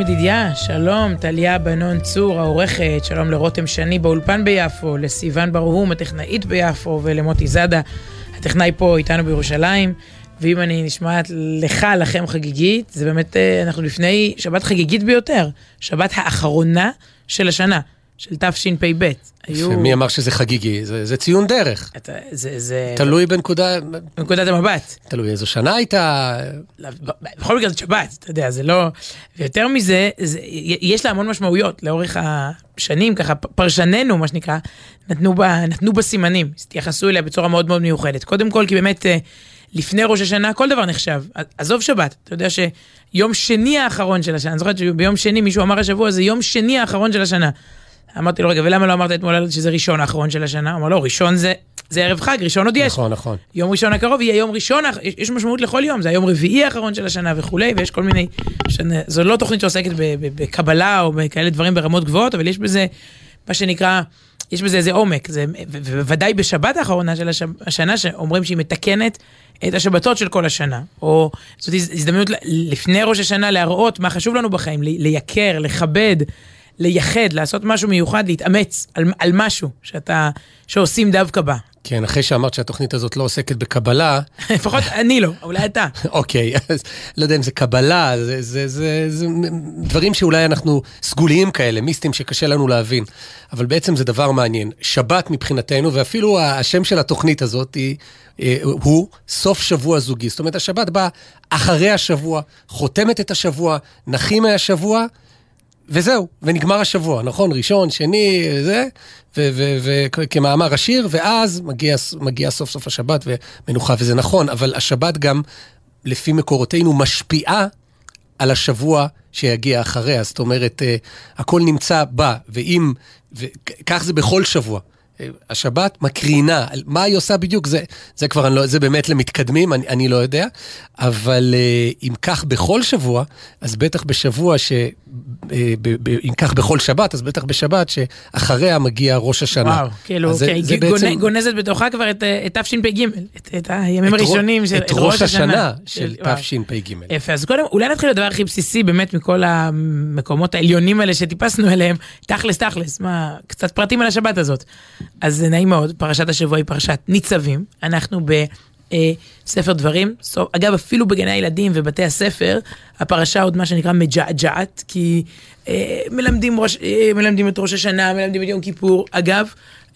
ידידיה, שלום טליה בנון צור העורכת, שלום לרותם שני באולפן ביפו, לסיון ברהום הטכנאית ביפו ולמוטי זאדה, הטכנאי פה איתנו בירושלים. ואם אני נשמעת לך, לכם חגיגית, זה באמת, אה, אנחנו לפני שבת חגיגית ביותר, שבת האחרונה של השנה. של תשפ"ב. היו... מי אמר שזה חגיגי? זה, זה ציון דרך. אתה, זה, זה... תלוי בנקודה... בנקודת המבט. תלוי איזו שנה הייתה. בכל מקרה זה שבת, אתה יודע, זה לא... ויותר מזה, זה, יש לה המון משמעויות לאורך השנים, ככה פרשנינו, מה שנקרא, נתנו בה, נתנו בה סימנים, התייחסו אליה בצורה מאוד מאוד מיוחדת. קודם כל, כי באמת... אה, לפני ראש השנה כל דבר נחשב. עזוב שבת, אתה יודע שיום שני האחרון של השנה, אני זוכרת שביום שני מישהו אמר השבוע, זה יום שני האחרון של השנה. אמרתי לו, רגע, ולמה לא אמרת אתמול שזה ראשון האחרון של השנה? אמר, לא, ראשון זה, זה ערב חג, ראשון עוד יש. נכון, נכון. יום ראשון הקרוב יהיה יום ראשון, יש משמעות לכל יום, זה היום רביעי האחרון של השנה וכולי, ויש כל מיני, שנה, זו לא תוכנית שעוסקת בקבלה או בכאלה דברים ברמות גבוהות, אבל יש בזה, מה שנקרא, יש בזה איזה עומק, זה, ובוודאי בשבת האחרונה של השנה, שאומרים שהיא מתקנת את השבתות של כל השנה, או זאת הזדמנות לפני ראש השנה להראות מה חשוב לנו בחיים, לייקר, לכבד. לייחד, לעשות משהו מיוחד, להתאמץ על, על משהו שאתה, שעושים דווקא בה. כן, אחרי שאמרת שהתוכנית הזאת לא עוסקת בקבלה... לפחות אני לא, אולי אתה. אוקיי, אז לא יודע אם זה קבלה, זה, זה, זה, זה דברים שאולי אנחנו סגוליים כאלה, מיסטים שקשה לנו להבין. אבל בעצם זה דבר מעניין. שבת מבחינתנו, ואפילו השם של התוכנית הזאת היא, אה, הוא סוף שבוע זוגי. זאת אומרת, השבת באה אחרי השבוע, חותמת את השבוע, נחים מהשבוע. וזהו, ונגמר השבוע, נכון? ראשון, שני, זה, וכמאמר השיר, ואז מגיע, מגיע סוף סוף השבת ומנוחה, וזה נכון, אבל השבת גם, לפי מקורותינו, משפיעה על השבוע שיגיע אחריה. זאת אומרת, אה, הכל נמצא בה, ואם, וכך זה בכל שבוע. השבת מקרינה, מה היא עושה בדיוק, זה, זה כבר, לא, זה באמת למתקדמים, אני, אני לא יודע, אבל אה, אם כך בכל שבוע, אז בטח בשבוע ש... אה, אם כך בכל שבת, אז בטח בשבת שאחריה מגיע ראש השנה. וואו, כאילו, אוקיי, זה, זה בעצם... גונזת בתוכה כבר את, אה, את תשפ"ג, את, את הימים את הראשונים של את ראש השנה של תשפ"ג. יפה, אז קודם, אולי נתחיל לדבר הכי בסיסי באמת מכל המקומות העליונים האלה שטיפסנו אליהם, תכלס תכלס, מה, קצת פרטים על השבת הזאת. אז זה נעים מאוד, פרשת השבוע היא פרשת ניצבים. אנחנו בספר אה, דברים, אגב, אפילו בגני הילדים ובתי הספר, הפרשה עוד מה שנקרא מג'עג'עת, כי אה, מלמדים, ראש, אה, מלמדים את ראש השנה, מלמדים את יום כיפור. אגב,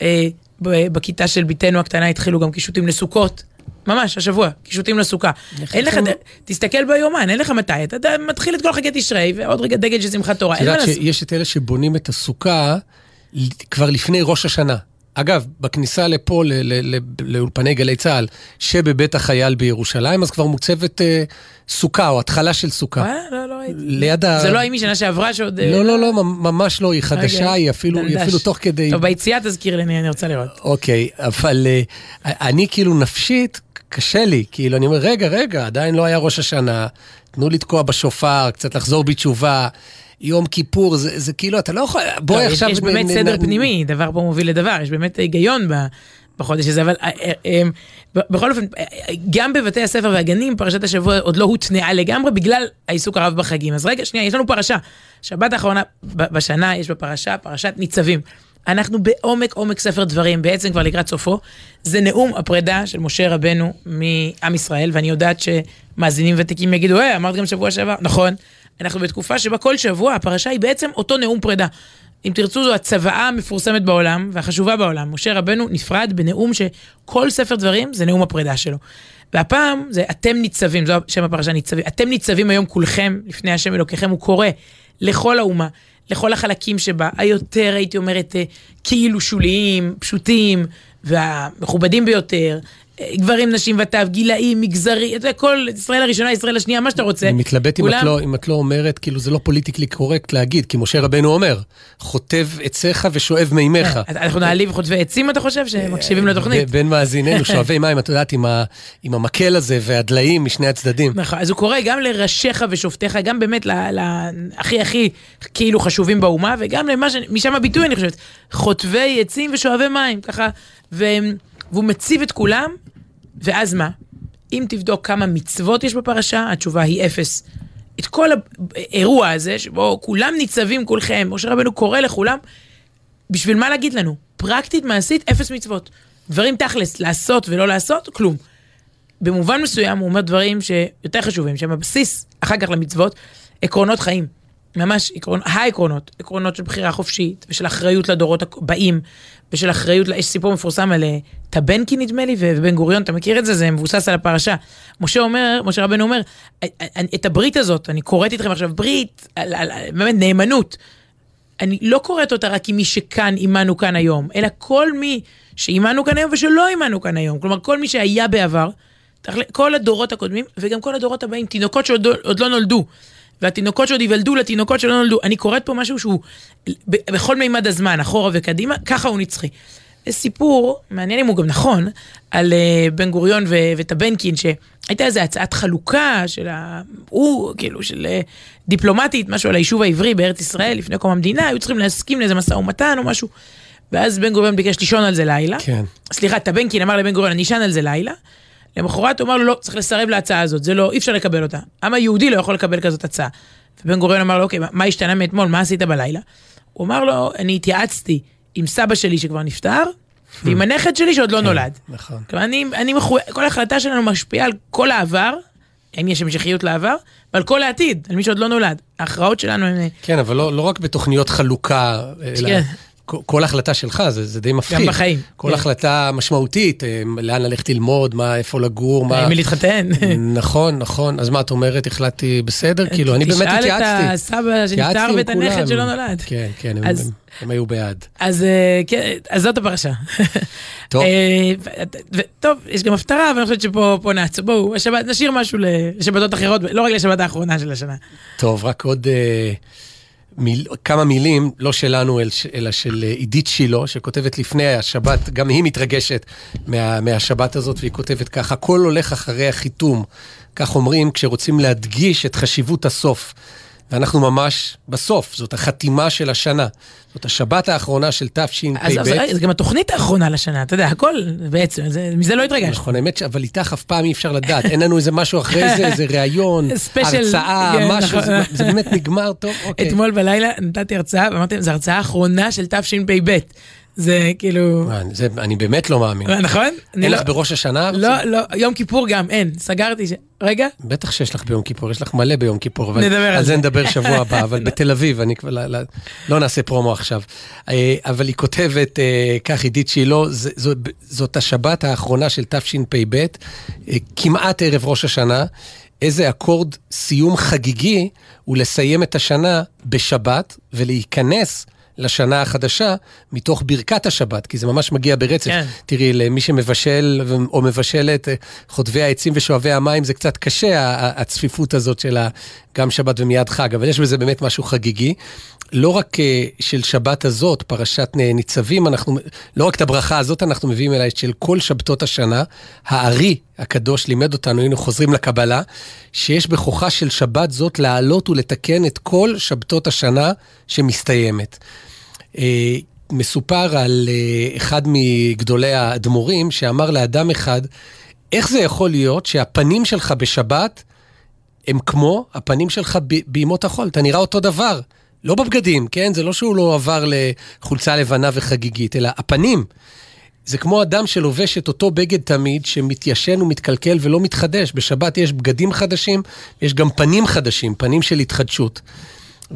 אה, בכיתה של בתנו הקטנה התחילו גם קישוטים לסוכות. ממש, השבוע, קישוטים לסוכה. אין לך, תסתכל ביומן, אין לך מתי, אתה מתחיל את כל חגי תשרי, ועוד רגע דגל של שמחת תורה. את יודעת שיש את אלה שבונים את הסוכה כבר לפני ראש השנה. אגב, בכניסה לפה, לאולפני גלי צה"ל, שבבית החייל בירושלים, אז כבר מוצבת אה, סוכה, או התחלה של סוכה. אה, לא, לא ראיתי. ליד ה... זה לא היא משנה שעברה שעוד... אה, לא, לא, לא, ממש לא, היא חדשה. היא אפילו, היא אפילו תוך כדי... טוב, ביציאה תזכיר לי, אני רוצה לראות. אוקיי, אבל אה, אני כאילו נפשית, קשה לי, כאילו, אני אומר, רגע, רגע, עדיין לא היה ראש השנה, תנו לתקוע בשופר, קצת לחזור בתשובה. יום כיפור, זה, זה כאילו, אתה לא יכול, בואי עכשיו... יש באמת נ, סדר נ, פנימי, דבר פה מוביל לדבר, יש באמת היגיון ב... בחודש הזה, אבל אה, אה, אה, בכל אופן, גם בבתי הספר והגנים, פרשת השבוע עוד לא הוטנעה לגמרי בגלל העיסוק הרב בחגים. אז רגע, שנייה, יש לנו פרשה. שבת האחרונה בשנה יש בפרשה, פרשת ניצבים. אנחנו בעומק עומק ספר דברים, בעצם כבר לקראת סופו. זה נאום הפרידה של משה רבנו מעם ישראל, ואני יודעת שמאזינים ותיקים יגידו, אה, אמרת גם שבוע שעבר. נכון, אנחנו בתקופה שבה כל שבוע הפרשה היא בעצם אותו נאום פרידה. אם תרצו, זו הצוואה המפורסמת בעולם והחשובה בעולם. משה רבנו נפרד בנאום שכל ספר דברים זה נאום הפרידה שלו. והפעם זה אתם ניצבים, זו שם הפרשה ניצבים. אתם ניצבים היום כולכם לפני השם אלוקיכם, הוא קורא לכל האומה, לכל החלקים שבה, היותר, הייתי אומרת, אה, כאילו שוליים, פשוטים והמכובדים ביותר, גברים, נשים וטף, גילאים, מגזרי, אתה יודע, כל ישראל הראשונה, ישראל השנייה, מה שאתה רוצה. אני מתלבט. אם, את לא, אם את לא אומרת, כאילו זה לא פוליטיקלי קורקט להגיד, כי משה רבנו אומר, חוטב עציך ושואב מימיך. אה, אנחנו נעליב חוטבי עצים, אתה חושב, שמקשיבים לתוכנית? בין מאזיננו, שואבי מים, את יודעת, עם, ה, עם המקל הזה והדליים משני הצדדים. נכון, אז הוא קורא גם לראשיך ושופטיך, גם באמת להכי הכי כאילו חשובים באומה, וגם למה ש... משם הביטוי, אני חושבת, חוטבי עצים ושואבי מים, ככה, והם... והוא מציב את כולם, ואז מה? אם תבדוק כמה מצוות יש בפרשה, התשובה היא אפס. את כל האירוע הזה, שבו כולם ניצבים כולכם, משה רבנו קורא לכולם, בשביל מה להגיד לנו? פרקטית, מעשית, אפס מצוות. דברים תכלס, לעשות ולא לעשות, כלום. במובן מסוים הוא אומר דברים שיותר חשובים, שהם הבסיס אחר כך למצוות, עקרונות חיים. ממש עקרון, העקרונות, עקרונות של בחירה חופשית, ושל אחריות לדורות הבאים, ושל אחריות, יש סיפור מפורסם על אה, טבנקי נדמה לי, ובן גוריון, אתה מכיר את זה? זה מבוסס על הפרשה. משה אומר, משה רבנו אומר, את הברית הזאת, אני קוראת איתכם עכשיו, ברית, על, על, על, באמת נאמנות. אני לא קוראת אותה רק עם מי שכאן עימנו כאן היום, אלא כל מי שעימנו כאן היום ושלא עימנו כאן היום. כלומר, כל מי שהיה בעבר, כל הדורות הקודמים, וגם כל הדורות הבאים, תינוקות שעוד לא נולדו. והתינוקות שעוד ייוולדו לתינוקות שלא נולדו. אני קוראת פה משהו שהוא בכל מימד הזמן, אחורה וקדימה, ככה הוא נצחי. זה סיפור, מעניין אם הוא גם נכון, על uh, בן גוריון ו- וטבנקין, שהייתה איזו הצעת חלוקה של ה... הוא, כאילו, של uh, דיפלומטית, משהו על היישוב העברי בארץ ישראל לפני קום המדינה, היו צריכים להסכים לאיזה משא ומתן או משהו. ואז בן גוריון ביקש לישון על זה לילה. כן. סליחה, טבנקין אמר לבן גוריון, אני אשן על זה לילה. למחרת הוא אמר לו, לא, צריך לסרב להצעה הזאת, זה לא, אי אפשר לקבל אותה. העם היהודי לא יכול לקבל כזאת הצעה. ובן גוריון אמר לו, אוקיי, מה השתנה מאתמול, מה עשית בלילה? הוא אמר לו, אני התייעצתי עם סבא שלי שכבר נפטר, ועם הנכד שלי שעוד לא כן, נולד. נכון. כלומר, אני, אני מחו... כל החלטה שלנו משפיעה על כל העבר, אם יש המשכיות לעבר, ועל כל העתיד, על מי שעוד לא נולד. ההכרעות שלנו הן... כן, אבל לא, לא רק בתוכניות חלוקה, אלא כן. כל החלטה שלך, זה, זה די מפחיד. גם בחיים. כל כן. החלטה משמעותית, אה, לאן ללכת ללמוד, מה, איפה לגור, מה... עם מי להתחתן. נכון, נכון. אז מה את אומרת, החלטתי בסדר? כאילו, אני באמת התייעצתי. תשאל את הסבא שנפטר ואת הנכד שלא נולד. כן, כן, אז, הם, הם היו בעד. אז, אה, כן, אז זאת הפרשה. טוב. אה, טוב, יש גם הפטרה, אבל אני חושבת שפה נעצור. בואו, השבת, נשאיר משהו לשבתות אחרות, לא רק לשבת האחרונה של השנה. טוב, רק עוד... מיל, כמה מילים, לא שלנו, אלא של עידית שילה, שכותבת לפני השבת, גם היא מתרגשת מה, מהשבת הזאת, והיא כותבת ככה, הכל הולך אחרי החיתום. כך אומרים כשרוצים להדגיש את חשיבות הסוף. ואנחנו ממש בסוף, זאת החתימה של השנה. זאת השבת האחרונה של תשפ"ב. זה גם התוכנית האחרונה לשנה, אתה יודע, הכל בעצם, זה, מזה לא התרגשת. נכון, האמת, אבל איתך אף פעם אי אפשר לדעת, אין לנו איזה משהו אחרי זה, איזה ראיון, הרצאה, כן, משהו, נכון. זה, זה באמת נגמר טוב, אוקיי. אתמול בלילה נתתי הרצאה, ואמרתי, זו הרצאה האחרונה של תשפ"ב. זה כאילו... זה, אני באמת לא מאמין. נכון? אין לך לא... בראש השנה? לא, לא, יום כיפור גם, אין. סגרתי ש... רגע. בטח שיש לך ביום כיפור, יש לך מלא ביום כיפור. אבל נדבר על זה. על זה נדבר שבוע הבא, אבל בתל אביב, אני כבר... לא, לא, לא נעשה פרומו עכשיו. אה, אבל היא כותבת, אה, כך עידית שילה, זאת השבת האחרונה של תשפ"ב, אה, כמעט ערב ראש השנה. איזה אקורד סיום חגיגי הוא לסיים את השנה בשבת ולהיכנס לשנה החדשה מתוך ברכת השבת, כי זה ממש מגיע ברצף. כן. תראי, למי שמבשל או מבשלת, חוטבי העצים ושואבי המים, זה קצת קשה, הצפיפות הזאת של גם שבת ומיד חג, אבל יש בזה באמת משהו חגיגי. לא רק אה, של שבת הזאת, פרשת ניצבים, אנחנו, לא רק את הברכה הזאת אנחנו מביאים אלא של כל שבתות השנה. הארי הקדוש לימד אותנו, היינו חוזרים לקבלה, שיש בכוחה של שבת זאת לעלות ולתקן את כל שבתות השנה שמסתיימת. אה, מסופר על אה, אחד מגדולי האדמו"רים שאמר לאדם אחד, איך זה יכול להיות שהפנים שלך בשבת הם כמו הפנים שלך בימות החול? אתה נראה אותו דבר. לא בבגדים, כן? זה לא שהוא לא עבר לחולצה לבנה וחגיגית, אלא הפנים. זה כמו אדם שלובש את אותו בגד תמיד, שמתיישן ומתקלקל ולא מתחדש. בשבת יש בגדים חדשים, יש גם פנים חדשים, פנים של התחדשות.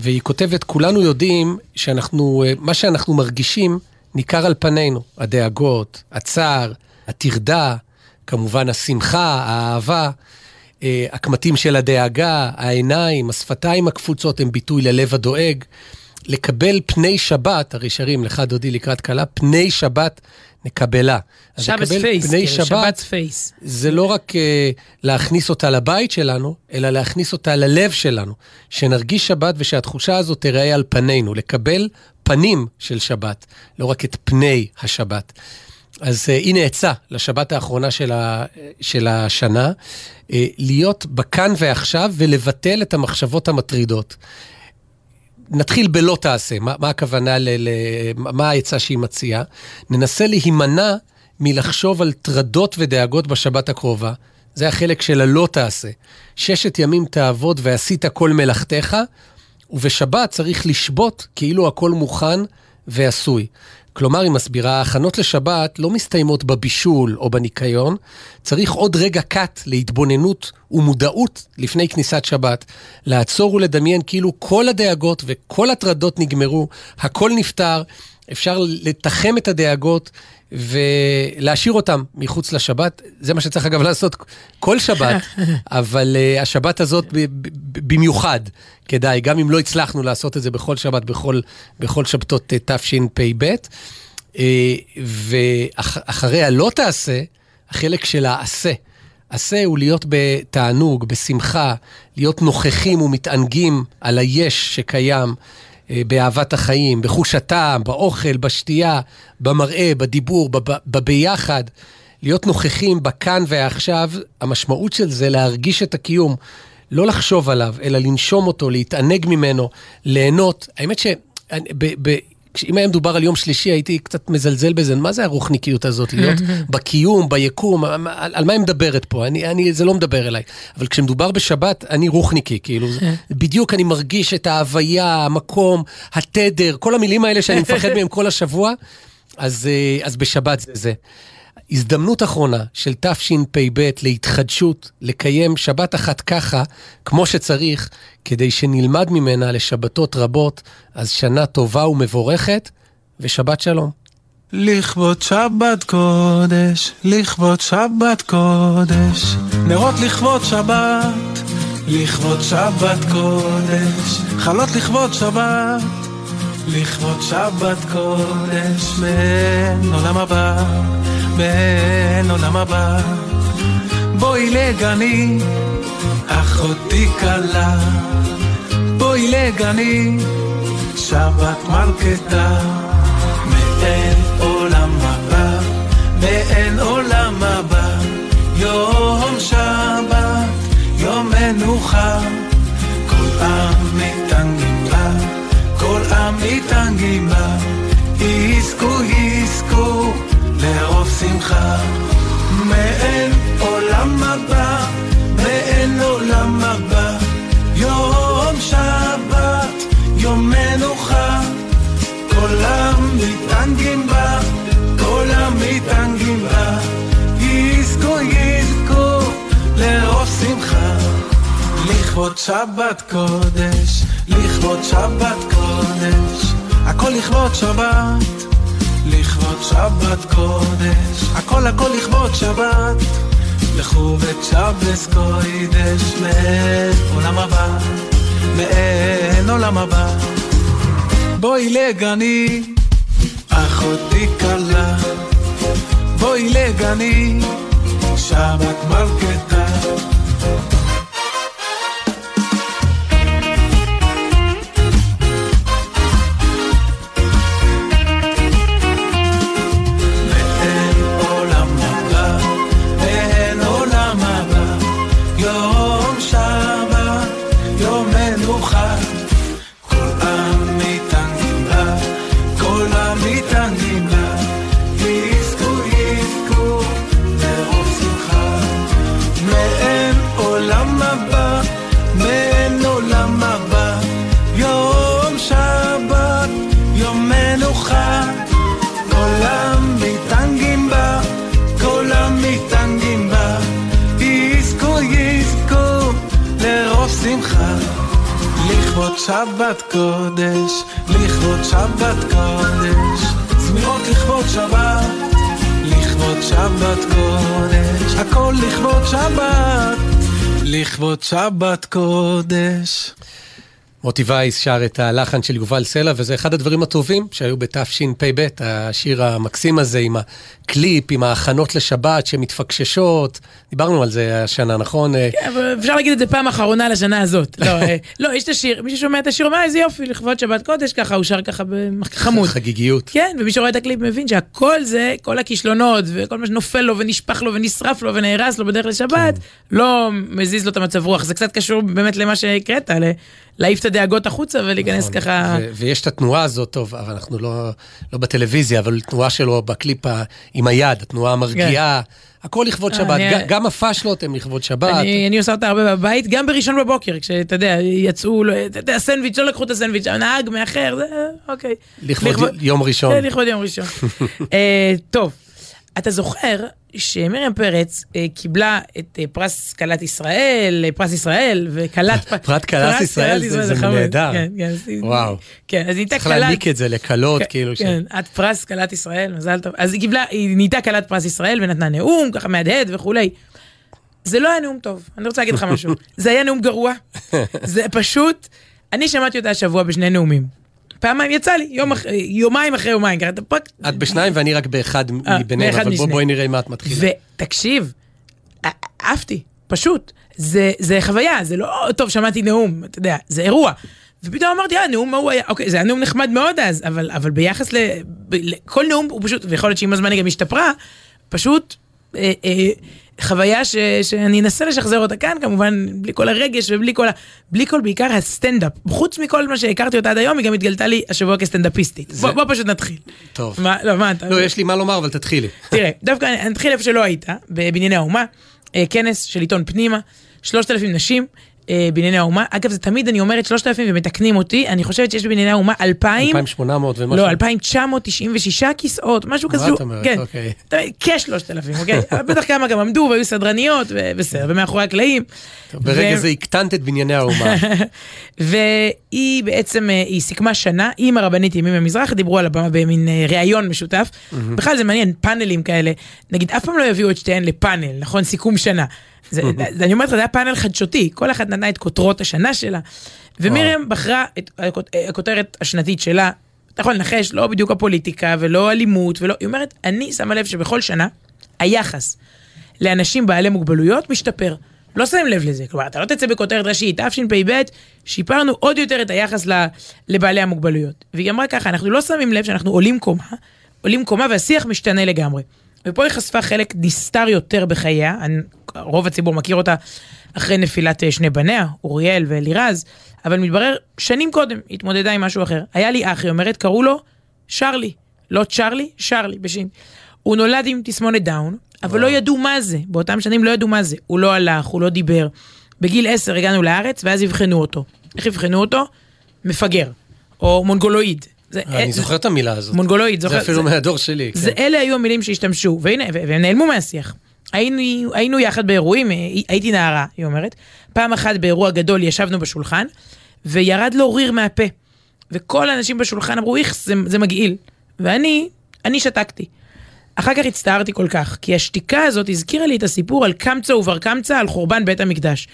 והיא כותבת, כולנו יודעים שאנחנו, מה שאנחנו מרגישים ניכר על פנינו. הדאגות, הצער, הטרדה, כמובן השמחה, האהבה. אה, הקמטים של הדאגה, העיניים, השפתיים הקפוצות הם ביטוי ללב הדואג. לקבל פני שבת, הרי שרים לך דודי לקראת כלה, פני שבת נקבלה. שבת face, פני כאילו, שבת face. זה לא רק אה, להכניס אותה לבית שלנו, אלא להכניס אותה ללב שלנו. שנרגיש שבת ושהתחושה הזאת תיראה על פנינו, לקבל פנים של שבת, לא רק את פני השבת. אז uh, הנה עצה לשבת האחרונה של, ה, של השנה, uh, להיות בכאן ועכשיו ולבטל את המחשבות המטרידות. נתחיל בלא תעשה, מה, מה הכוונה, ל, ל, מה העצה שהיא מציעה? ננסה להימנע מלחשוב על טרדות ודאגות בשבת הקרובה. זה החלק של הלא תעשה. ששת ימים תעבוד ועשית כל מלאכתך, ובשבת צריך לשבות כאילו הכל מוכן ועשוי. כלומר, היא מסבירה, ההכנות לשבת לא מסתיימות בבישול או בניקיון, צריך עוד רגע קט להתבוננות ומודעות לפני כניסת שבת. לעצור ולדמיין כאילו כל הדאגות וכל הטרדות נגמרו, הכל נפתר, אפשר לתחם את הדאגות ולהשאיר אותם מחוץ לשבת. זה מה שצריך אגב לעשות כל שבת, אבל uh, השבת הזאת במיוחד כדאי, גם אם לא הצלחנו לעשות את זה בכל שבת, בכל, בכל שבתות uh, תשפ"ב. Uh, ואחרי הלא תעשה, החלק של העשה. עשה הוא להיות בתענוג, בשמחה, להיות נוכחים ומתענגים על היש שקיים. אה, באהבת החיים, בחוש הטעם, באוכל, בשתייה, במראה, בדיבור, בביחד. להיות נוכחים בכאן ועכשיו, המשמעות של זה להרגיש את הקיום, לא לחשוב עליו, אלא לנשום אותו, להתענג ממנו, ליהנות. האמת ש... אם היה מדובר על יום שלישי, הייתי קצת מזלזל בזה, מה זה הרוחניקיות הזאת? להיות בקיום, ביקום, על, על מה היא מדברת פה? אני, אני, זה לא מדבר אליי. אבל כשמדובר בשבת, אני רוחניקי, כאילו, בדיוק אני מרגיש את ההוויה, המקום, התדר, כל המילים האלה שאני מפחד מהם כל השבוע, אז, אה, אז בשבת זה זה. הזדמנות אחרונה של תשפ"ב להתחדשות, לקיים שבת אחת ככה, כמו שצריך, כדי שנלמד ממנה לשבתות רבות, אז שנה טובה ומבורכת, ושבת שלום. לכבוד שבת קודש, לכבוד שבת קודש, נרות לכבוד שבת, לכבוד שבת קודש, חלות לכבוד שבת, לכבוד שבת קודש, בין עולם הבא. בין עולם הבא. בואי לגני, אחותי כלה, בואי לגני, שבת מלכתה, מאין עולם הבא, מאין עולם הבא, יום שבת, יום מנוחה, כל עם כל מתענגים בה, יזכו יזכו לערוב שמחה, מעין עולם הבא, מעין עולם הבא, יום שבת, יום מנוחה, כל המתענגים בה, כל המתענגים בה, יזכו יזכו לערוב שמחה, לכבוד שבת קודש, לכבוד שבת קודש, הכל לכבוד שבת. לכבוד שבת קודש, הכל הכל לכבוד שבת, לכו וצ'בס קוידש, מאין עולם הבא, מאין עולם הבא. בואי לגני, אחותי כלה, בואי לגני, שבת מלכתה. שבת קודש, לכבוד שבת קודש, זמירות לכבוד שבת, לכבוד שבת קודש, הכל לכבוד שבת, לכבוד שבת קודש. מוטי וייס שר את הלחן של יובל סלע, וזה אחד הדברים הטובים שהיו בתשפ"ב, השיר המקסים הזה עם הקליפ, עם ההכנות לשבת שמתפקששות. דיברנו על זה השנה, נכון? כן, אבל אפשר להגיד את זה פעם אחרונה לשנה הזאת. לא, אה, לא, יש את השיר, מי ששומע את השיר אומר, איזה יופי, לכבוד שבת קודש, ככה הוא שר ככה בחמוד. חגיגיות. כן, ומי שרואה את הקליפ מבין שהכל זה, כל הכישלונות, וכל מה שנופל לו ונשפך לו ונשרף לו ונהרס לו בדרך לשבת, כן. לא מזיז לו את המצב רוח. זה קצת קשור באמת למה שהקראת, להעיף את הדאגות החוצה ולהיכנס נכון. ככה... ויש את התנועה הזאת, טוב, אבל אנחנו לא, לא בטלוויזיה, אבל תנועה שלו בקליפ עם היד, התנועה המרגיעה, הכל לכבוד אה, שבת, אני- גם הפאשלות הן לכבוד שבת. אני, אני עושה אותה הרבה בבית, גם בראשון בבוקר, כשאתה יודע, יצאו, אתה יודע, סנדוויץ', לא לקחו את הסנדוויץ', הנהג מאחר, זה, אוקיי. לכבוד יום ראשון. כן, לכבוד יום ראשון. אה, טוב, אתה זוכר שמרים פרץ אה, קיבלה את אה, פרס כלת ישראל, אה, פרס ישראל, וכלת... פרס כלת ישראל זה-. נהדר. כן, כן, וואו. כן, אז היא נהייתה צריך כלת... להעניק את זה לקלות, כן, כאילו. ש- כן, את פרס כלת ישראל, מזל טוב. אז היא קיבלה, היא נהייתה כלת פרס ישראל ונתנה נאום, ככה מהדהד וכולי. זה לא היה נאום טוב, אני רוצה להגיד לך משהו. זה היה נאום גרוע. זה פשוט, אני שמעתי אותה השבוע בשני נאומים. פעמיים יצא לי, יום אח- יומיים אחרי יומיים. את בשניים ואני רק באחד אה, מביניהם, אבל. בואי נראה מה את מתחילה. ותקשיב, עפתי, פשוט. זה, זה חוויה, זה לא, טוב, שמעתי נאום, אתה יודע, זה אירוע. ופתאום אמרתי, אה, נאום, מה הוא היה? אוקיי, זה היה נאום נחמד מאוד אז, אבל, אבל ביחס ל... לכל נאום הוא פשוט, ויכול להיות שעם הזמן היא גם השתפרה, פשוט אה, אה, חוויה ש, שאני אנסה לשחזר אותה כאן, כמובן, בלי כל הרגש ובלי כל ה... בלי כל בעיקר הסטנדאפ. חוץ מכל מה שהכרתי אותה עד היום, היא גם התגלתה לי השבוע כסטנדאפיסטית. זה- בוא, בוא פשוט נתחיל. טוב. מה, לא, מה אתה... לא, יש לי מה לומר, אבל תתחילי. תראה, דווקא אני אתחיל איפה שלא היית, בבנייני האומה, אה, כנס של עיתון פנימה, 3,000 נשים אה, בנייני האומה. אגב, זה תמיד אני אומרת 3,000 ומתקנים אותי, אני חושבת שיש בבנייני האומה 2,000, 2,800 ומשהו. לא, 2,996 כיסאות, משהו כזה. מה את אומרת? כן, אוקיי. תמיד, כ-3,000, אוקיי? בטח כמה גם עמדו והיו סדרניות, ובסדר, ומאחורי הקלעים. ברגע ו- זה הקטנת את בנייני האומה. והיא בעצם, אה, היא סיכמה שנה עם הרבנית ימים המזרח, דיברו על הבמה במין אה, ראיון משותף. בכלל זה מעניין, פאנלים כאלה, נגיד אף פעם לא יביאו את שתיהן לפאנל, נכון? סיכום שנה. זה, אני אומרת לך, זה היה פאנל חדשותי, כל אחת נתנה את כותרות השנה שלה. ומרים בחרה את הכות- הכותרת השנתית שלה, אתה יכול לנחש, לא בדיוק הפוליטיקה ולא אלימות, ולא, היא אומרת, אני שמה לב שבכל שנה, היחס לאנשים בעלי מוגבלויות משתפר. לא שמים לב לזה, כלומר, אתה לא תצא בכותרת ראשית, תשפ"ב, שיפרנו עוד יותר את היחס לבעלי המוגבלויות. והיא אמרה ככה, אנחנו לא שמים לב שאנחנו עולים קומה, עולים קומה והשיח משתנה לגמרי. ופה היא חשפה חלק נסתר יותר בחייה, רוב הציבור מכיר אותה אחרי נפילת אה, שני בניה, אוריאל ואלירז, אבל מתברר, שנים קודם היא התמודדה עם משהו אחר. היה לי אח, היא אומרת, קראו לו שרלי. לא צ'רלי, שרלי, בשין. הוא נולד עם תסמונת דאון, אבל לא ידעו מה זה. באותם שנים לא ידעו מה זה. הוא לא הלך, הוא לא דיבר. בגיל עשר הגענו לארץ, ואז אבחנו אותו. איך אבחנו אותו? מפגר. או מונגולואיד. זה, אני זוכר את המילה הזאת. מונגולואיד, זוכר? זה אפילו מהדור שלי. זה, כן. אלה היו המילים שהשתמשו, והנה, והם נעלמו מהשיח. היינו, היינו יחד באירועים, אה, הייתי נערה, היא אומרת. פעם אחת באירוע גדול ישבנו בשולחן, וירד לו ריר מהפה. וכל האנשים בשולחן אמרו, איכס, זה, זה מגעיל. ואני, אני שתקתי. אחר כך הצטערתי כל כך, כי השתיקה הזאת הזכירה לי את הסיפור על קמצא ובר קמצא על חורבן בית המקדש.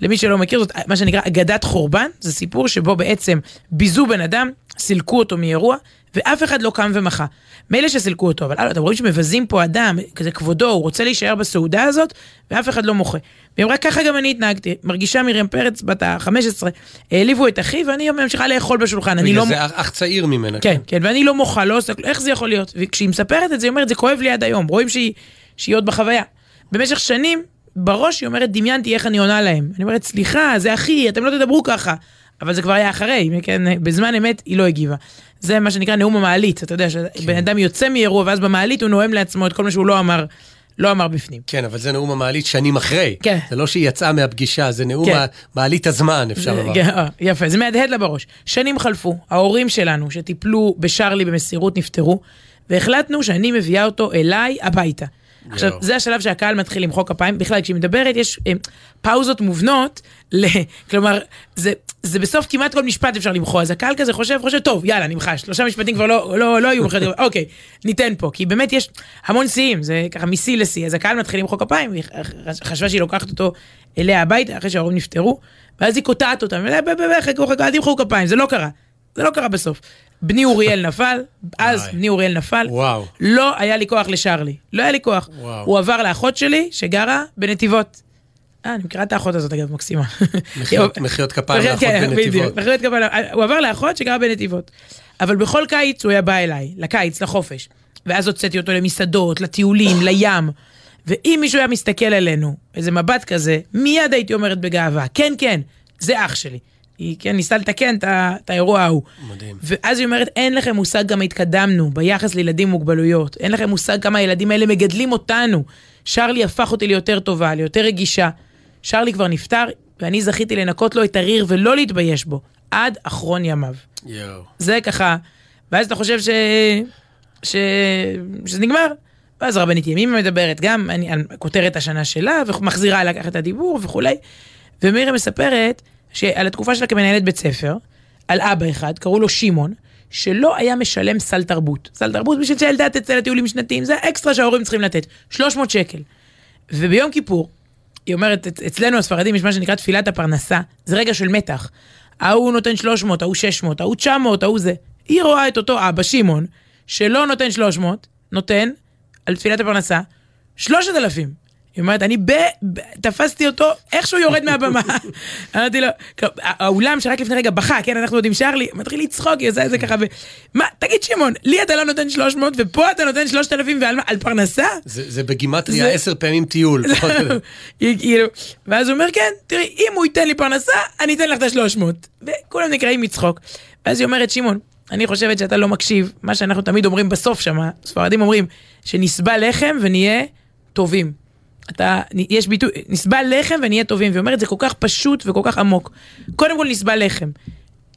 למי שלא מכיר זאת, מה שנקרא אגדת חורבן, זה סיפור שבו בעצם ביזו בן אדם, סילקו אותו מאירוע, ואף אחד לא קם ומחה. מילא שסילקו אותו, אבל הלו, אתם רואים שמבזים פה אדם, כזה כבודו, הוא רוצה להישאר בסעודה הזאת, ואף אחד לא מוחה. והיא אמרה, ככה גם אני התנהגתי. מרגישה מרים פרץ, בת ה-15, העליבו את אחי, ואני ממשיכה לאכול בשולחן. אני בגלל לא... זה אח אח צעיר ממנה. כן, כן, ואני לא מוחה, לא עושה, איך זה יכול להיות? וכשהיא מספרת את זה, היא אומרת, זה כואב לי עד היום, רואים שהיא, שהיא עוד בחוויה. במשך שנים, בראש היא אומרת, דמיינתי איך אני עונה להם. אני אומרת, סליחה, זה אחי, אתם לא תדברו ככה. אבל זה כבר היה אחרי, כן, בזמן אמת היא לא הגיבה. זה מה שנקרא נאום המעלית, אתה יודע, שבן אדם יוצא מאירוע, ואז במעלית הוא נואם לעצמו את כל מה שהוא לא אמר, לא אמר בפנים. כן, אבל זה נאום המעלית שנים אחרי. כן. זה לא שהיא יצאה מהפגישה, זה נאום כן. מעלית הזמן, אפשר לומר. כן, אה, יפה, זה מהדהד לה בראש. שנים חלפו, ההורים שלנו שטיפלו בשרלי במסירות נפטרו, והחלטנו שאני מביאה אותו אליי הביתה. עכשיו. זה השלב שהקהל מתחיל למחוא כפיים. בכלל, כשהיא מדברת, יש אה, פאוזות מובנות, ל... כלומר, זה, זה בסוף כמעט כל משפט אפשר למחוא, אז הקהל כזה חושב, חושב, טוב, יאללה, נמחש, שלושה משפטים כבר לא, לא, לא היו כפיים, אוקיי, ניתן פה, כי באמת יש המון שיאים, זה ככה משיא לשיא, אז הקהל מתחיל למחוא כפיים, והיא חשבה שהיא לוקחת אותו אליה הביתה, אחרי שההורים נפטרו, ואז היא קוטעת אותם, "ב- ב- ב- חכו, חכו, אל תמחאו כפיים, זה לא קרה, זה לא קרה בסוף. בני אוריאל נפל, אז. בני אוריאל נפל, וואו. לא היה לי כוח לשרלי, לא היה לי כוח. וואו. הוא עבר לאחות שלי, שגרה בנתיבות. אה, אני מכירה את האחות הזאת, אגב, מקסימה. מחיאות- כפיים לאחות כן, בנתיבות. מחיאות כפיים, הוא עבר לאחות שגרה בנתיבות. אבל בכל קיץ הוא היה בא אליי, לקיץ, לחופש. ואז הוצאתי אותו למסעדות, לטיולים, לים. ואם מישהו היה מסתכל עלינו, איזה מבט כזה, מיד הייתי אומרת בגאווה, כן, כן, זה אח שלי. היא כן ניסתה לתקן את האירוע ההוא. מדהים. ואז היא אומרת, אין לכם מושג כמה התקדמנו ביחס לילדים עם מוגבלויות. אין לכם מושג כמה הילדים האלה מגדלים אותנו. שרלי הפך אותי ליותר טובה, ליותר רגישה. שרלי כבר נפטר, ואני זכיתי לנקות לו את הריר ולא להתבייש בו, עד אחרון ימיו. יואו. זה ככה, ואז אתה חושב ש... ש... שזה נגמר. ואז הרבנית ימימה מדברת גם אני, על כותרת השנה שלה, ומחזירה לקחת את הדיבור וכולי. ומירי מספרת שעל התקופה שלה כמנהלת בית ספר, על אבא אחד, קראו לו שמעון, שלא היה משלם סל תרבות. סל תרבות בשביל שהילדה תצא לטיולים שנתיים, זה האקסטרה שההורים צריכים לתת. 300 שקל. וביום כיפור, היא אומרת, "אצ- אצלנו הספרדים יש מה שנקרא תפילת הפרנסה, זה רגע של מתח. ההוא נותן 300, ההוא 600, ההוא 900, ההוא זה. היא רואה את אותו אבא, שמעון, שלא נותן 300, נותן, על תפילת הפרנסה, 3,000. היא אומרת, אני ב... ב... תפסתי אותו איכשהו יורד מהבמה. אמרתי לו, "כ- האולם שרק לפני רגע בכה, כן, אנחנו יודעים שרלי, מתחיל לצחוק, היא עושה את זה ככה, ו... מה, תגיד שמעון, לי אתה לא נותן 300 ופה אתה נותן 3,000 ועל מה? על פרנסה? זה זה בגימטריה עשר פעמים טיול. כאילו, ואז הוא אומר, כן, תראי, אם הוא ייתן לי פרנסה, אני אתן לך את השלוש מאות. וכולם נקראים מצחוק. ואז היא אומרת, שמעון, אני חושבת שאתה לא מקשיב, מה שאנחנו תמיד אומרים בסוף שם, ספרדים אומרים, שנסבע לחם ונהיה טובים. אתה, יש ביטוי, נסבע לחם ונהיה טובים, והיא אומרת, זה כל כך פשוט וכל כך עמוק. קודם כל נסבע לחם.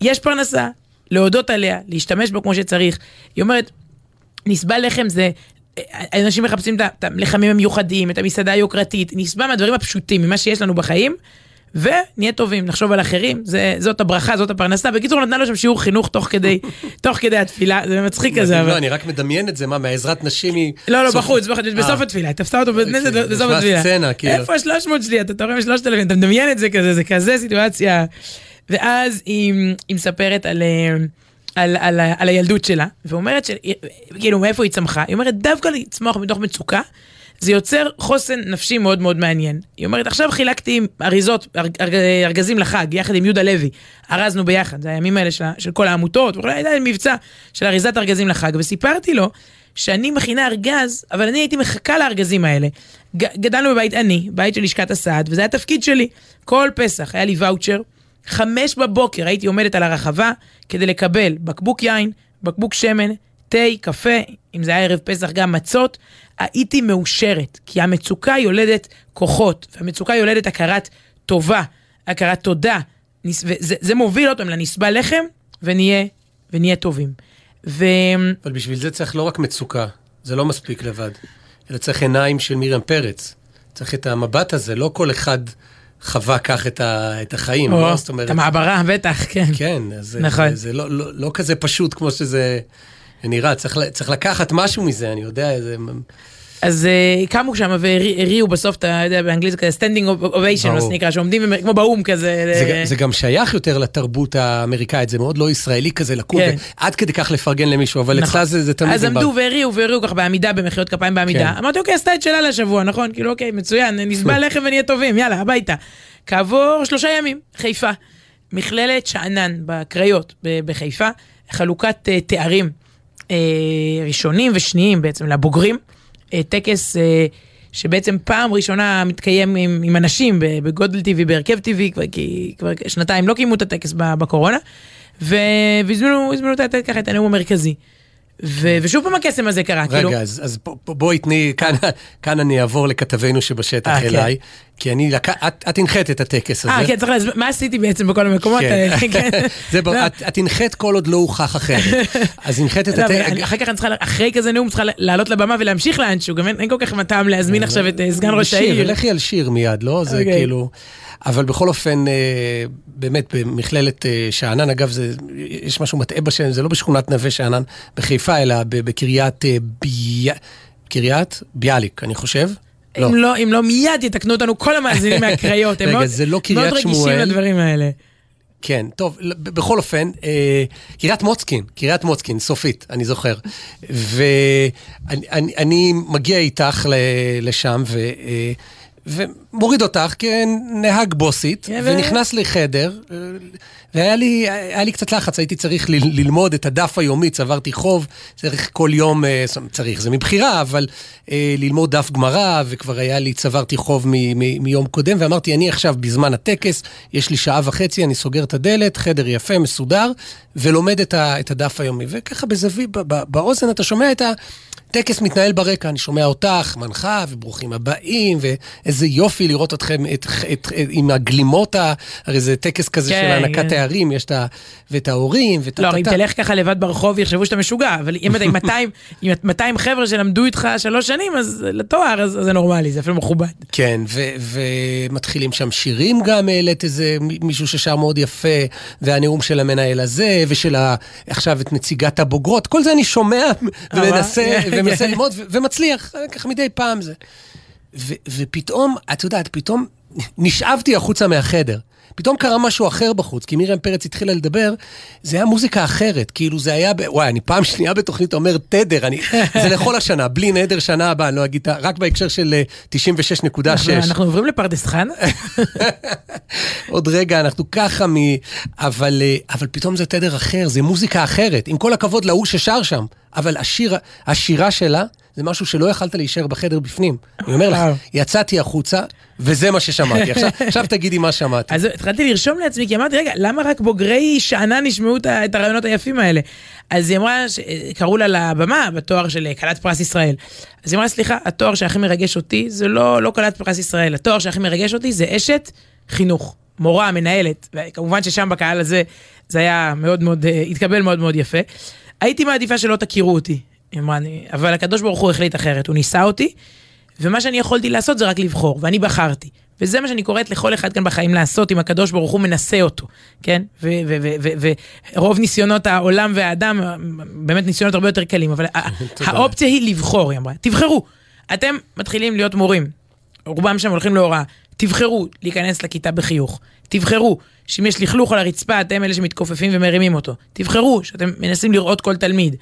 יש פרנסה, להודות עליה, להשתמש בה כמו שצריך. היא אומרת, נסבע לחם זה, אנשים מחפשים את הלחמים המיוחדים, את המסעדה היוקרתית, נסבע מהדברים הפשוטים, ממה שיש לנו בחיים, ונהיה טובים, נחשוב על אחרים, זה, זאת הברכה, זאת הפרנסה. בקיצור, נתנה לו שם שיעור חינוך תוך כדי, תוך כדי התפילה, זה מצחיק כזה, אבל... לא, אני רק מדמיין את זה, מה, מהעזרת נשים היא... לא, לא, בחוץ, בחוץ, בסוף אה. התפילה, היא תפסה אותו אוקיי, בסוף התפילה. כאילו. איפה ה-300 שלי? אתה תורם 3,000, אתה מדמיין את זה כזה, זה כזה סיטואציה. ואז היא מספרת על... אה, על, על, על הילדות שלה, ואומרת, ש- כאילו, מאיפה היא צמחה? היא אומרת, דווקא לצמוח מתוך מצוקה, זה יוצר חוסן נפשי מאוד מאוד מעניין. היא אומרת, עכשיו חילקתי אריזות, ארג, ארג, ארגזים לחג, יחד עם יהודה לוי. ארזנו ביחד, זה הימים האלה של, של כל העמותות, וכולי, היה מבצע של אריזת ארגזים לחג, וסיפרתי לו שאני מכינה ארגז, אבל אני הייתי מחכה לארגזים האלה. גדלנו בבית עני, בית של לשכת הסעד, וזה היה תפקיד שלי. כל פסח היה לי ואוצ'ר, חמש בבוקר הייתי עומדת על הרחבה כדי לקבל בקבוק יין, בקבוק שמן, תה, קפה, אם זה היה ערב פסח גם מצות, הייתי מאושרת, כי המצוקה יולדת כוחות, והמצוקה יולדת הכרת טובה, הכרת תודה, נס- וזה זה מוביל אותם לנסבע לחם, ונהיה, ונהיה טובים. ו... אבל בשביל זה צריך לא רק מצוקה, זה לא מספיק לבד, אלא צריך עיניים של מרים פרץ. צריך את המבט הזה, לא כל אחד חווה כך את, ה, את החיים, או, לא? זאת את אומרת... המעברה, בטח, כן. כן, אז נכון. זה, זה לא, לא, לא כזה פשוט כמו שזה נראה, צריך, צריך לקחת משהו מזה, אני יודע, זה... אז אה, קמו שם והריעו בסוף, אתה יודע, באנגלית זה כזה standing ovation, מה. שנקרא, שעומדים ומ- כמו באו"ם כזה. זה, ל- ג- זה גם שייך יותר לתרבות האמריקאית, זה מאוד לא ישראלי כזה לקום, כן. ועד כדי כך לפרגן למישהו, אבל נכון. אצלה זה, זה תמיד... אז. עמדו והריעו והריעו ככה בעמידה, במחיאות כפיים בעמידה. כן. אמרתי, אוקיי, עשתה את שלה לשבוע, נכון? כאילו, אוקיי, מצוין, נסבע לחם ונהיה טובים, יאללה, הביתה. כעבור שלושה ימים, חיפה. מכללת שאנן בקריות בחיפה, חלוקת אה, תארים אה, ראשונים ושניים בעצם לבוגרים. אה, טקס אה, שבעצם פעם ראשונה מתקיים עם, עם אנשים בגודל טבעי, בהרכב טבעי, כבר, כי כבר שנתיים לא קיימו את הטקס בקורונה, והזמינו ככה את הנאום המרכזי. ו- ושוב פעם הקסם הזה קרה, כאילו, רגע, אז, אז בואי תני, כאן, כאן אני אעבור לכתבנו שבשטח אה, כן. אליי, כי אני, לק... את, את הנחית את הטקס הזה. אה, כן, צריך להסביר, מה עשיתי בעצם בכל המקומות כן. האלה, כן. זה ברור, לא. את, את הנחית כל עוד לא הוכח אחרת. אז הנחית את לא, הטקס. אחר כך אני צריכה, אחרי כזה נאום צריכה לעלות לבמה ולהמשיך לאנשהו, גם אין כל כך טעם להזמין עכשיו את אה, סגן ראש העיר. לכי על שיר מיד, לא? זה אוקיי. כאילו... אבל בכל אופן, אה, באמת, במכללת אה, שאנן, אגב, זה, יש משהו מטעה בשם, זה לא בשכונת נווה שאנן בחיפה, אלא ב- בקריית אה, ביה... קריית ביאליק, אני חושב. לא. אם לא, אם לא, מיד יתקנו אותנו כל המאזינים מהקריות. הם רגע, מאוד- לא מאוד רגישים שמואל. לדברים האלה. כן, טוב, בכל אופן, אה, קריית מוצקין, קריית מוצקין, סופית, אני זוכר. ואני אני, אני מגיע איתך ל- לשם, ו, אה, ומוריד אותך כנהג בוסית, כן, ו- ונכנס לחדר, והיה לי, לי קצת לחץ, הייתי צריך ל- ללמוד את הדף היומי, צברתי חוב, צריך כל יום, אה, צריך, זה מבחירה, אבל אה, ללמוד דף גמרא, וכבר היה לי, צברתי חוב מ- מ- מיום קודם, ואמרתי, אני עכשיו בזמן הטקס, יש לי שעה וחצי, אני סוגר את הדלת, חדר יפה, מסודר, ולומד את, ה- את הדף היומי. וככה בזווית, ב- ב- באוזן אתה שומע את ה... טקס מתנהל ברקע, אני שומע אותך, מנחה, וברוכים הבאים, ואיזה יופי לראות אתכם את, את, את, עם הגלימות, הרי זה טקס כזה כן, של הענקת כן. תארים, יש את ה... ואת ההורים, ואת לא, אם תלך ככה לבד ברחוב יחשבו שאתה משוגע, אבל אם אתה עם 200, עם 200 חבר'ה שלמדו איתך שלוש שנים, אז לתואר, אז אז זה נורמלי, זה אפילו מכובד. כן, ומתחילים שם שירים גם, העלית איזה מישהו ששר מאוד יפה, והנאום של המנהל הזה, ושל ה... עכשיו את נציגת הבוגרות, כל זה אני שומע ומנסה, כן, ומנסה כן. ללמוד, ו- ומצליח, ככה מדי פעם זה. ופתאום, את יודעת, פתאום נשאבתי החוצה מהחדר. פתאום קרה משהו אחר בחוץ, כי מרים פרץ התחילה לדבר, זה היה מוזיקה אחרת, כאילו זה היה, ב... וואי, אני פעם שנייה בתוכנית אומר תדר, אני... זה לכל השנה, בלי נדר שנה הבאה, אני לא אגיד, רק בהקשר של אה, 96.6. אנחנו- אנחנו עוברים לפרדס חנה? עוד רגע, אנחנו ככה מ... אבל, אה, אבל פתאום זה תדר אחר, זה מוזיקה אחרת. עם כל הכבוד להוא ששר שם, אבל השיר, השירה שלה זה משהו שלא יכלת להישאר בחדר בפנים. אני אומר לך, וואו. יצאתי החוצה, וזה מה ששמעתי. עכשיו, עכשיו תגידי מה שמעתי. אז התחלתי לרשום לעצמי, כי אמרתי, רגע, למה רק בוגרי שאנן ישמעו את הרעיונות היפים האלה? אז היא אמרה, קראו לה לבמה בתואר של אה, כלת פרס ישראל. אז היא אמרה, סליחה, התואר שהכי מרגש אותי זה לא, לא כלת פרס ישראל, התואר שהכי מרגש אותי זה אשת חינוך, מורה, מנהלת. וכמובן ששם בקהל הזה, זה היה מאוד מאוד, אה, התקבל מאוד מאוד יפה. הייתי מעדיפה שלא תכירו אותי, אמרה, אני- אבל הקדוש ברוך הוא החליט אחרת, הוא ניסה אותי, ומה שאני יכולתי לעשות זה רק לבחור, ואני בחרתי. וזה מה שאני קוראת לכל אחד כאן בחיים לעשות, אם הקדוש ברוך הוא מנסה אותו, כן? ורוב ניסיונות העולם והאדם, באמת ניסיונות הרבה יותר קלים, אבל האופציה היא לבחור, היא אמרה. תבחרו. אתם מתחילים להיות מורים, רובם שם הולכים להוראה. תבחרו להיכנס לכיתה בחיוך. תבחרו שאם יש לכלוך על הרצפה, אתם אלה שמתכופפים ומרימים אותו. תבחרו שאתם מנסים לראות כל תלמיד.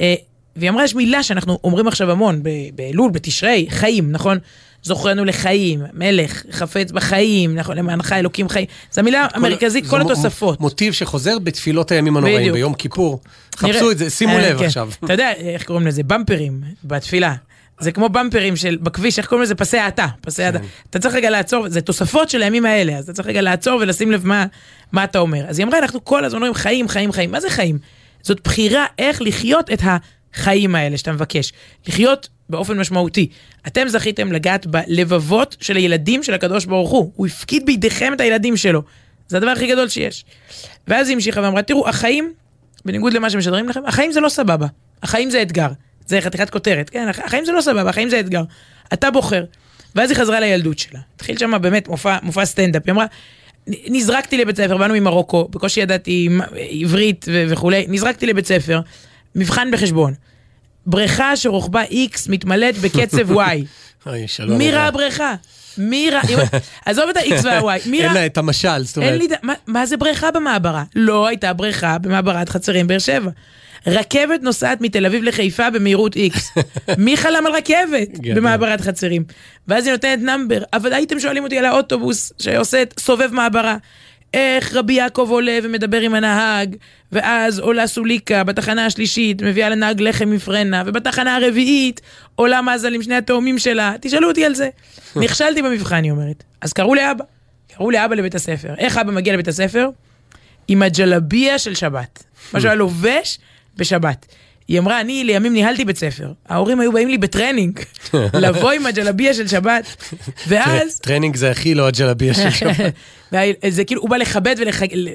אה, והיא אמרה, יש מילה שאנחנו אומרים עכשיו המון, באלול, בתשרי, חיים, נכון? זוכרנו לחיים, מלך, חפץ בחיים, נכון, למענך אלוקים חיים. זו המילה המרכזית, כל התוספות. מוטיב שחוזר בתפילות הימים הנוראים. ביום כיפור. חפשו את זה, שימו אה, לב כן. עכשיו. אתה יודע, איך קוראים לזה? במפרים בתפילה. זה כמו במפרים של בכביש, איך קוראים לזה? פסי האטה. פסי האטה. אתה צריך רגע לעצור, זה תוספות של הימים האלה, אז אתה צריך רגע לעצור ולשים לב מה, מה אתה אומר. אז היא אמרה, אנחנו כל הזמן אומרים חיים, חיים, חיים. מה זה חיים? זאת בחירה איך לחיות את החיים האלה שאתה מבקש. לחיות באופן משמעותי. אתם זכיתם לגעת בלבבות של הילדים של הקדוש ברוך הוא. הוא הפקיד בידיכם את הילדים שלו. זה הדבר הכי גדול שיש. ואז היא המשיכה ואמרה, תראו, החיים, בניגוד למה שמשדרים לכם, החיים זה לא סבבה. החיים זה אתגר. זה חתיכת כותרת, כן? הח- החיים זה לא סבבה, החיים זה אתגר. אתה בוחר. ואז היא חזרה לילדות שלה. התחיל שם באמת מופע, מופע סטנדאפ. היא אמרה, "נ- נזרקתי לבית ספר, באנו ממרוקו, בקושי ידעתי עברית ו- וכולי, נזרקתי לבית ספר, מבחן בחשבון. בריכה שרוחבה X מתמלאת בקצב Y. אוי, שלום. מי. ראה בריכה? מי ראה... עזוב את ה-X וה-Y. מי אין ראה... לה את המשל, זאת אין אומרת. לי... ד- מה- מה זה בריכה במעברה? לא הייתה בריכה במעברת חצרים באר שבע. רכבת נוסעת מתל אביב לחיפה במהירות X. מי חלם על רכבת. במעברת חצרים? ואז היא נותנת נאמבר, אבל הייתם שואלים אותי על האוטובוס שעושה את סובב מעברה. איך רבי יעקב עולה ומדבר עם הנהג, ואז עולה סוליקה בתחנה השלישית, מביאה לנהג לחם מפרנה, ובתחנה הרביעית עולה מזל עם שני התאומים שלה. תשאלו אותי על זה. נכשלתי במבחן, היא אומרת. אז קראו לאבא. קראו לאבא לבית הספר. איך אבא מגיע לבית הספר? עם הג'לביה של שבת. מה שהוא היה לובש בשבת. היא אמרה, אני לימים ניהלתי בית ספר. ההורים היו באים לי בטרנינג, לבוא עם הג'לביה של שבת, ואז... טרנינג זה הכי לא הג'לביה של שבת. זה כאילו, הוא בא לכבד.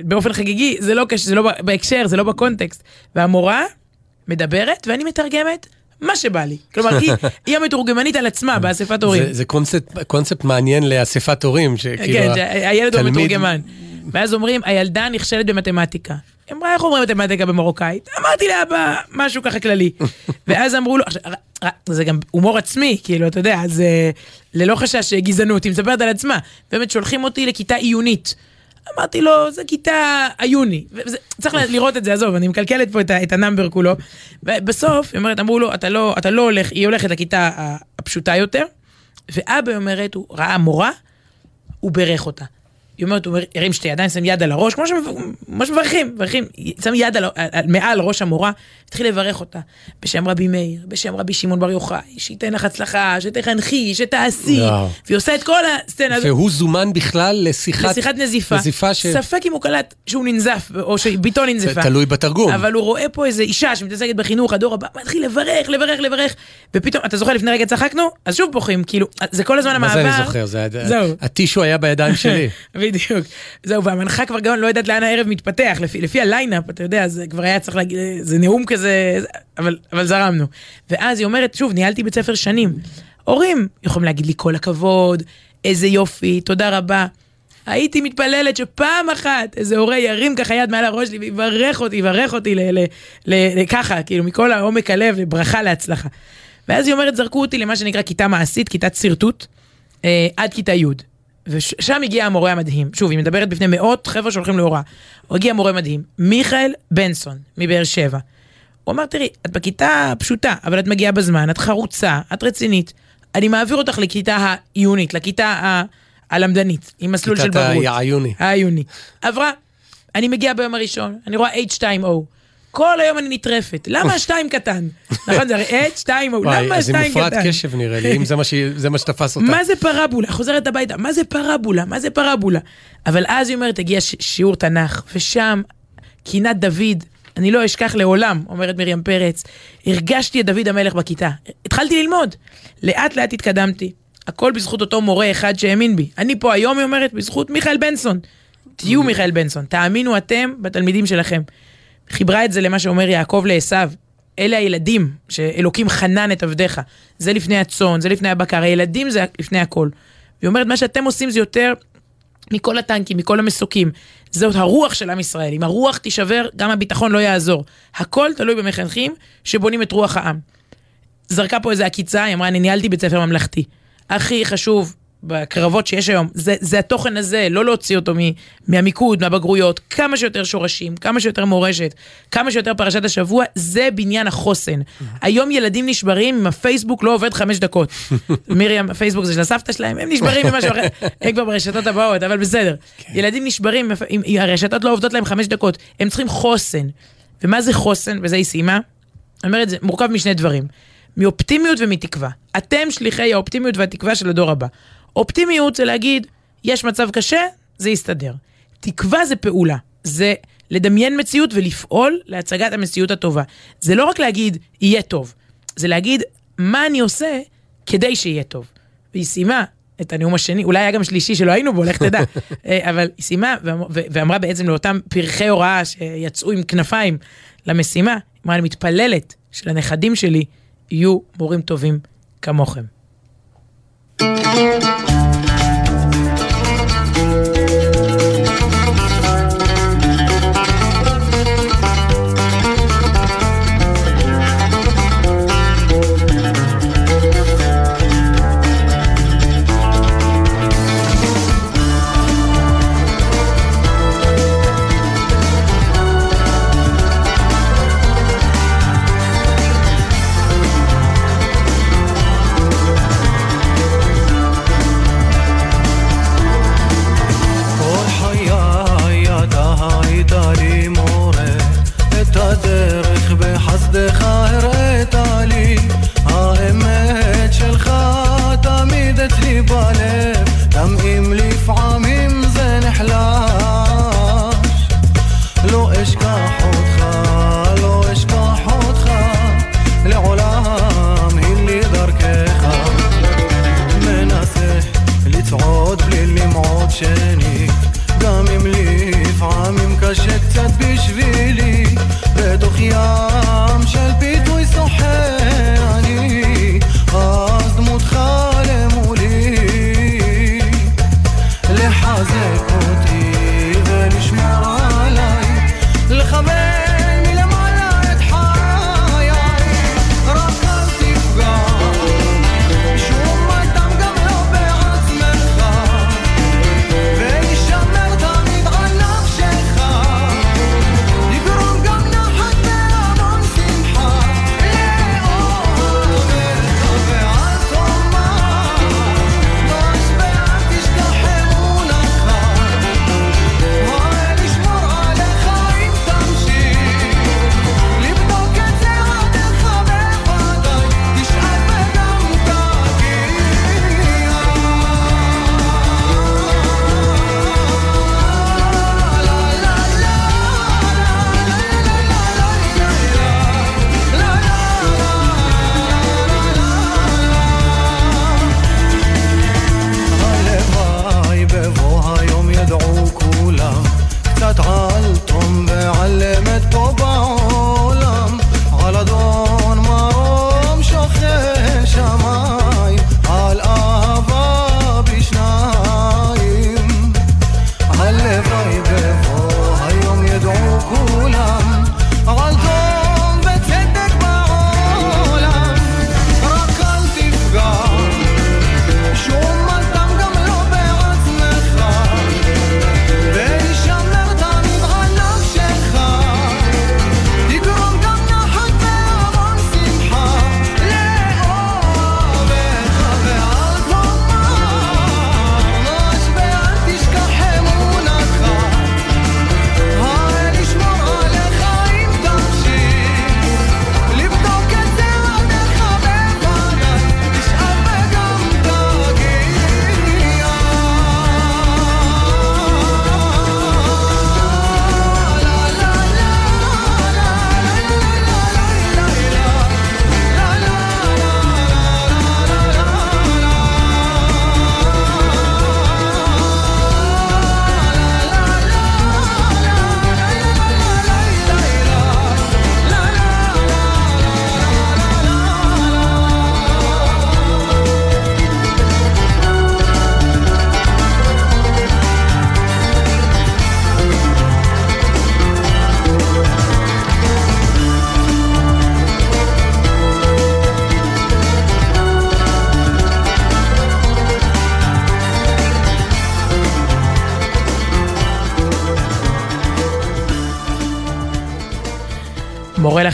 באופן חגיגי, זה לא. זה לא בהקשר, זה לא בקונטקסט. והמורה מדברת, ואני מתרגמת מה שבא לי. כלומר, היא, היא המתורגמנית על עצמה באספת הורים. זה- זה קונספט- קונספט מעניין לאספת הורים, שכאילו... כן, ה- שהילד הוא המתורגמן. ואז אומרים, הילדה נכשלת במתמטיקה. היא אמרה, איך אומרים מתמטיקה במרוקאית? אמרתי לאבא, משהו ככה כללי. ואז אמרו לו, עכשיו, זה גם הומור עצמי, כאילו, אתה יודע, אז אה, ללא חשש אה, גזענות, היא מספרת על עצמה. באמת שולחים אותי לכיתה עיונית. אמרתי לו, זה כיתה עיוני. וזה- צריך לראות את זה, עזוב, אני מקלקלת פה את את ה number כולו. ובסוף, היא אומרת, אמרו לו, אתה לא, אתה לא הולך, היא הולכת לכיתה ה- הפשוטה יותר, ואבא אומרת, הוא ראה מורה, הוא בירך אותה. היא אומרת, הוא הרים שתי ידיים, שם יד על הראש, כמו שמברכים, מברכים, שם יד על, על, מעל ראש המורה, התחיל לברך אותה, בשם רבי מאיר, בשם רבי שמעון בר יוחאי, שייתן לך הצלחה, שתחנכי, שתעשי, והיא עושה את כל הסצנה הזאת. והוא זומן בכלל לשיחת, לשיחת נזיפה. נזיפה ש... ספק אם הוא קלט שהוא ננזף, או שבתו ננזפה. תלוי בתרגום. אבל הוא רואה פה איזה אישה שמתעסקת בחינוך, הדור הבא, מתחיל לברך, לברך, לברך, ופתאום, אתה זוכר לפני רגע צחקנו? אז שוב בוכים, כאילו, זה כל הזמן המעבר. מה זה אני זוכר? זה... הטישו היה בידיים שלי. בדיוק. זהו, והמנחה כבר גם לא יודעת לאן הערב מתפתח, לפי, לפי הליינאפ, אתה יודע, זה כבר היה צריך להגיד, זה נאום כזה, אבל, אבל זרמנו. ואז היא אומרת, שוב, ניהלתי בית ספר שנים. הורים יכולים להגיד לי כל הכבוד, איזה יופי, תודה רבה. הייתי מתפללת שפעם אחת איזה הורה ירים ככה יד מעל הראש שלי ויברך אותי, יברך אותי לככה, כאילו מכל העומק הלב, לברכה להצלחה. ואז היא אומרת, זרקו אותי למה שנקרא כיתה מעשית, כיתת שרטוט, אה, עד כיתה י'. ושם הגיע המורה המדהים. שוב, היא מדברת בפני מאות חבר'ה שהולכים להוראה. הגיע מורה מדהים, מיכאל בנסון, מבאר שבע. הוא אמר, תראי, את בכיתה פשוטה, אבל את מגיעה בזמן, את חרוצה, את רצינית. אני מעביר אותך לכיתה העיונית, לכיתה ה... הלמדנית, עם מסלול של בגרות. כיתת העיוני. העיוני. עברה, אני מגיעה ביום הראשון, אני רואה H2O. כל היום אני נטרפת. למה השתיים קטן? נכון, זה הרי H2O, למה השתיים קטן? זה מופרט קשב נראה לי, אם זה מה שתפס אותה. מה זה פרבולה? חוזרת הביתה, מה זה פרבולה? מה זה פרבולה? אבל אז היא אומרת, הגיע שיעור תנ"ך, ושם קינת דוד, אני לא אשכח לעולם, אומרת מרים פרץ, הרגשתי את דוד המלך בכיתה. התחלתי ללמוד. לאט לאט התקדמתי. הכל בזכות אותו מורה אחד שהאמין בי. אני פה היום, היא אומרת, בזכות מיכאל בנסון. תהיו מיכאל בנסון, תאמינו אתם בתלמידים שלכם. חיברה את זה למה שאומר יעקב לעשו. אלה הילדים שאלוקים חנן את עבדיך. זה לפני הצאן, זה לפני הבקר, הילדים זה לפני הכל. והיא אומרת, מה שאתם עושים זה יותר מכל הטנקים, מכל המסוקים. זאת הרוח של עם ישראל. אם הרוח תישבר, גם הביטחון לא יעזור. הכל תלוי במחנכים שבונים את רוח העם. זרקה פה איזה עקיצה, היא אמרה, אני ניהלתי בית ספר ממלכתי. הכי חשוב בקרבות שיש היום, זה, זה התוכן הזה, לא להוציא אותו מ, מהמיקוד, מהבגרויות, כמה שיותר שורשים, כמה שיותר מורשת, כמה שיותר פרשת השבוע, זה בניין החוסן. היום ילדים נשברים אם הפייסבוק לא עובד חמש דקות. מרים, הפייסבוק זה של הסבתא שלהם, הם נשברים ממשהו אחר, הם כבר ברשתות הבאות, אבל בסדר. כן. ילדים נשברים אם, הרשתות לא עובדות להם חמש דקות, הם צריכים חוסן. ומה זה חוסן? וזה היא סיימה. אני אומרת, זה מורכב משני דברים. מאופטימיות ומתקווה. אתם שליחי האופטימיות והתקווה של הדור הבא. אופטימיות זה להגיד, יש מצב קשה, זה יסתדר. תקווה זה פעולה, זה לדמיין מציאות ולפעול להצגת המציאות הטובה. זה לא רק להגיד, יהיה טוב, זה להגיד, מה אני עושה כדי שיהיה טוב. והיא סיימה את הנאום השני, אולי היה גם שלישי שלא היינו בו, לך תדע. אה, אבל היא סיימה ואמרה בעצם לאותם פרחי הוראה שיצאו עם כנפיים למשימה, היא אמרה, אני מתפללת שלנכדים שלי יהיו מורים טובים כמוכם. Thank you.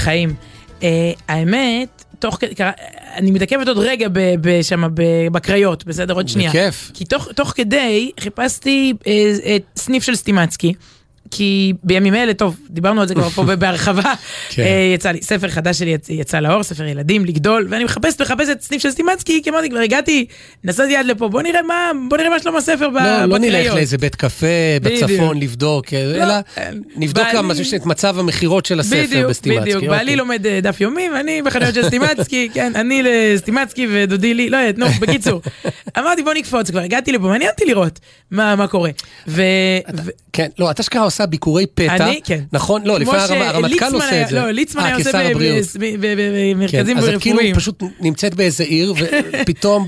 לחיים. Uh, האמת, תוך כדי, אני מתעכבת עוד רגע שם בקריות, בסדר? עוד שנייה. בכיף. כי תוך, תוך כדי חיפשתי אה, אה, סניף של סטימצקי. כי בימים אלה, טוב, דיברנו על זה כבר פה בהרחבה, כן. אה, יצא לי, ספר חדש שלי יצ- יצא לאור, ספר ילדים, לגדול, ואני מחפשת, מחפשת סניף של סטימצקי, כי אמרתי, כבר הגעתי, נסעתי עד לפה, בוא נראה מה, בוא נראה מה שלום הספר ב- לא, לא נלך בקריות. לאיזה בית קפה. בצפון לבדוק, אלא אין. נבדוק בעלי- את מצב המכירות של הספר בדיוק, בסטימצקי. בדיוק, אוקיי. בעלי לומד אה, דף יומי ואני בחנויות של סטימצקי, כן, אני לסטימצקי ודודי לי, לא יודעת, נו, בקיצור. אמרתי בוא נקפוץ, כבר הגעתי לפה, מעניין אותי לראות מה מה קורה. ו... ו- כן, לא, אתה אשכרה עושה ביקורי פתע, אני, כן. נכון? לא, לפעמים הרמ- הרמטכ"ל עושה את זה. לא, ליצמן אה, היה עושה במרכזים כן, אז את כאילו רפואיים. פשוט נמצאת באיזה עיר, ופתאום?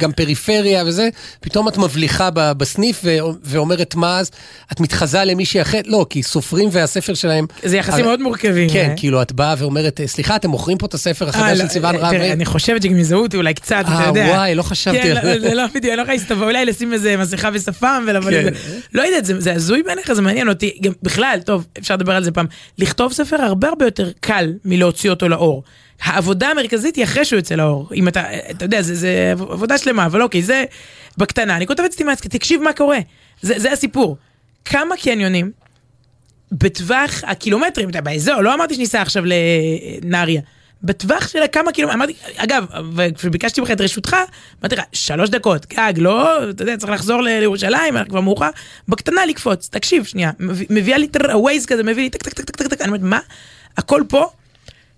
גם פריפריה וזה, פתאום את מבליחה בסניף ואומרת מה אז, את מתחזה למישהי אחרת, לא, כי סופרים והספר שלהם... זה יחסים מאוד מורכבים. כן, אה. כאילו את באה ואומרת, סליחה, אתם מוכרים פה את הספר אה, החדש לא, של סיוון אה? תראה, אני חושבת שגם יזהו אותי אולי קצת, אתה אה, יודע. וואי, לא חשבתי כן, על לא, זה. לא בדיוק, אני לא יכולה להסתובב, אולי לשים איזה מסכה ושפם ולבוא כן. לזה. לא יודעת, זה הזוי בעיניך, זה מעניין אותי. גם בכלל, טוב, אפשר לדבר על זה פעם. לכתוב ספר הרבה הרבה יותר קל מלהוציא אותו לאור. העבודה המרכזית היא אחרי שהוא יוצא לאור. אם אתה, אתה יודע, זה, זה עבודה שלמה, אבל אוקיי, זה בקטנה. אני כותבת סטימצקי, תקשיב מה קורה. זה, זה הסיפור. כמה קניונים בטווח הקילומטרים, אתה באזור, לא אמרתי שניסע עכשיו לנהריה. בטווח של כמה קילומטרים, אמרתי, אגב, וכשביקשתי ממך את רשותך, אמרתי לך, שלוש דקות, גג, לא, אתה יודע, צריך לחזור לירושלים, כבר מאוחר, בקטנה לקפוץ, תקשיב, שנייה, מביא- מביאה לי את ה Waze כזה, מביא לי טק טק טק טק טק טק, אני אומרת, מה? הכל פה,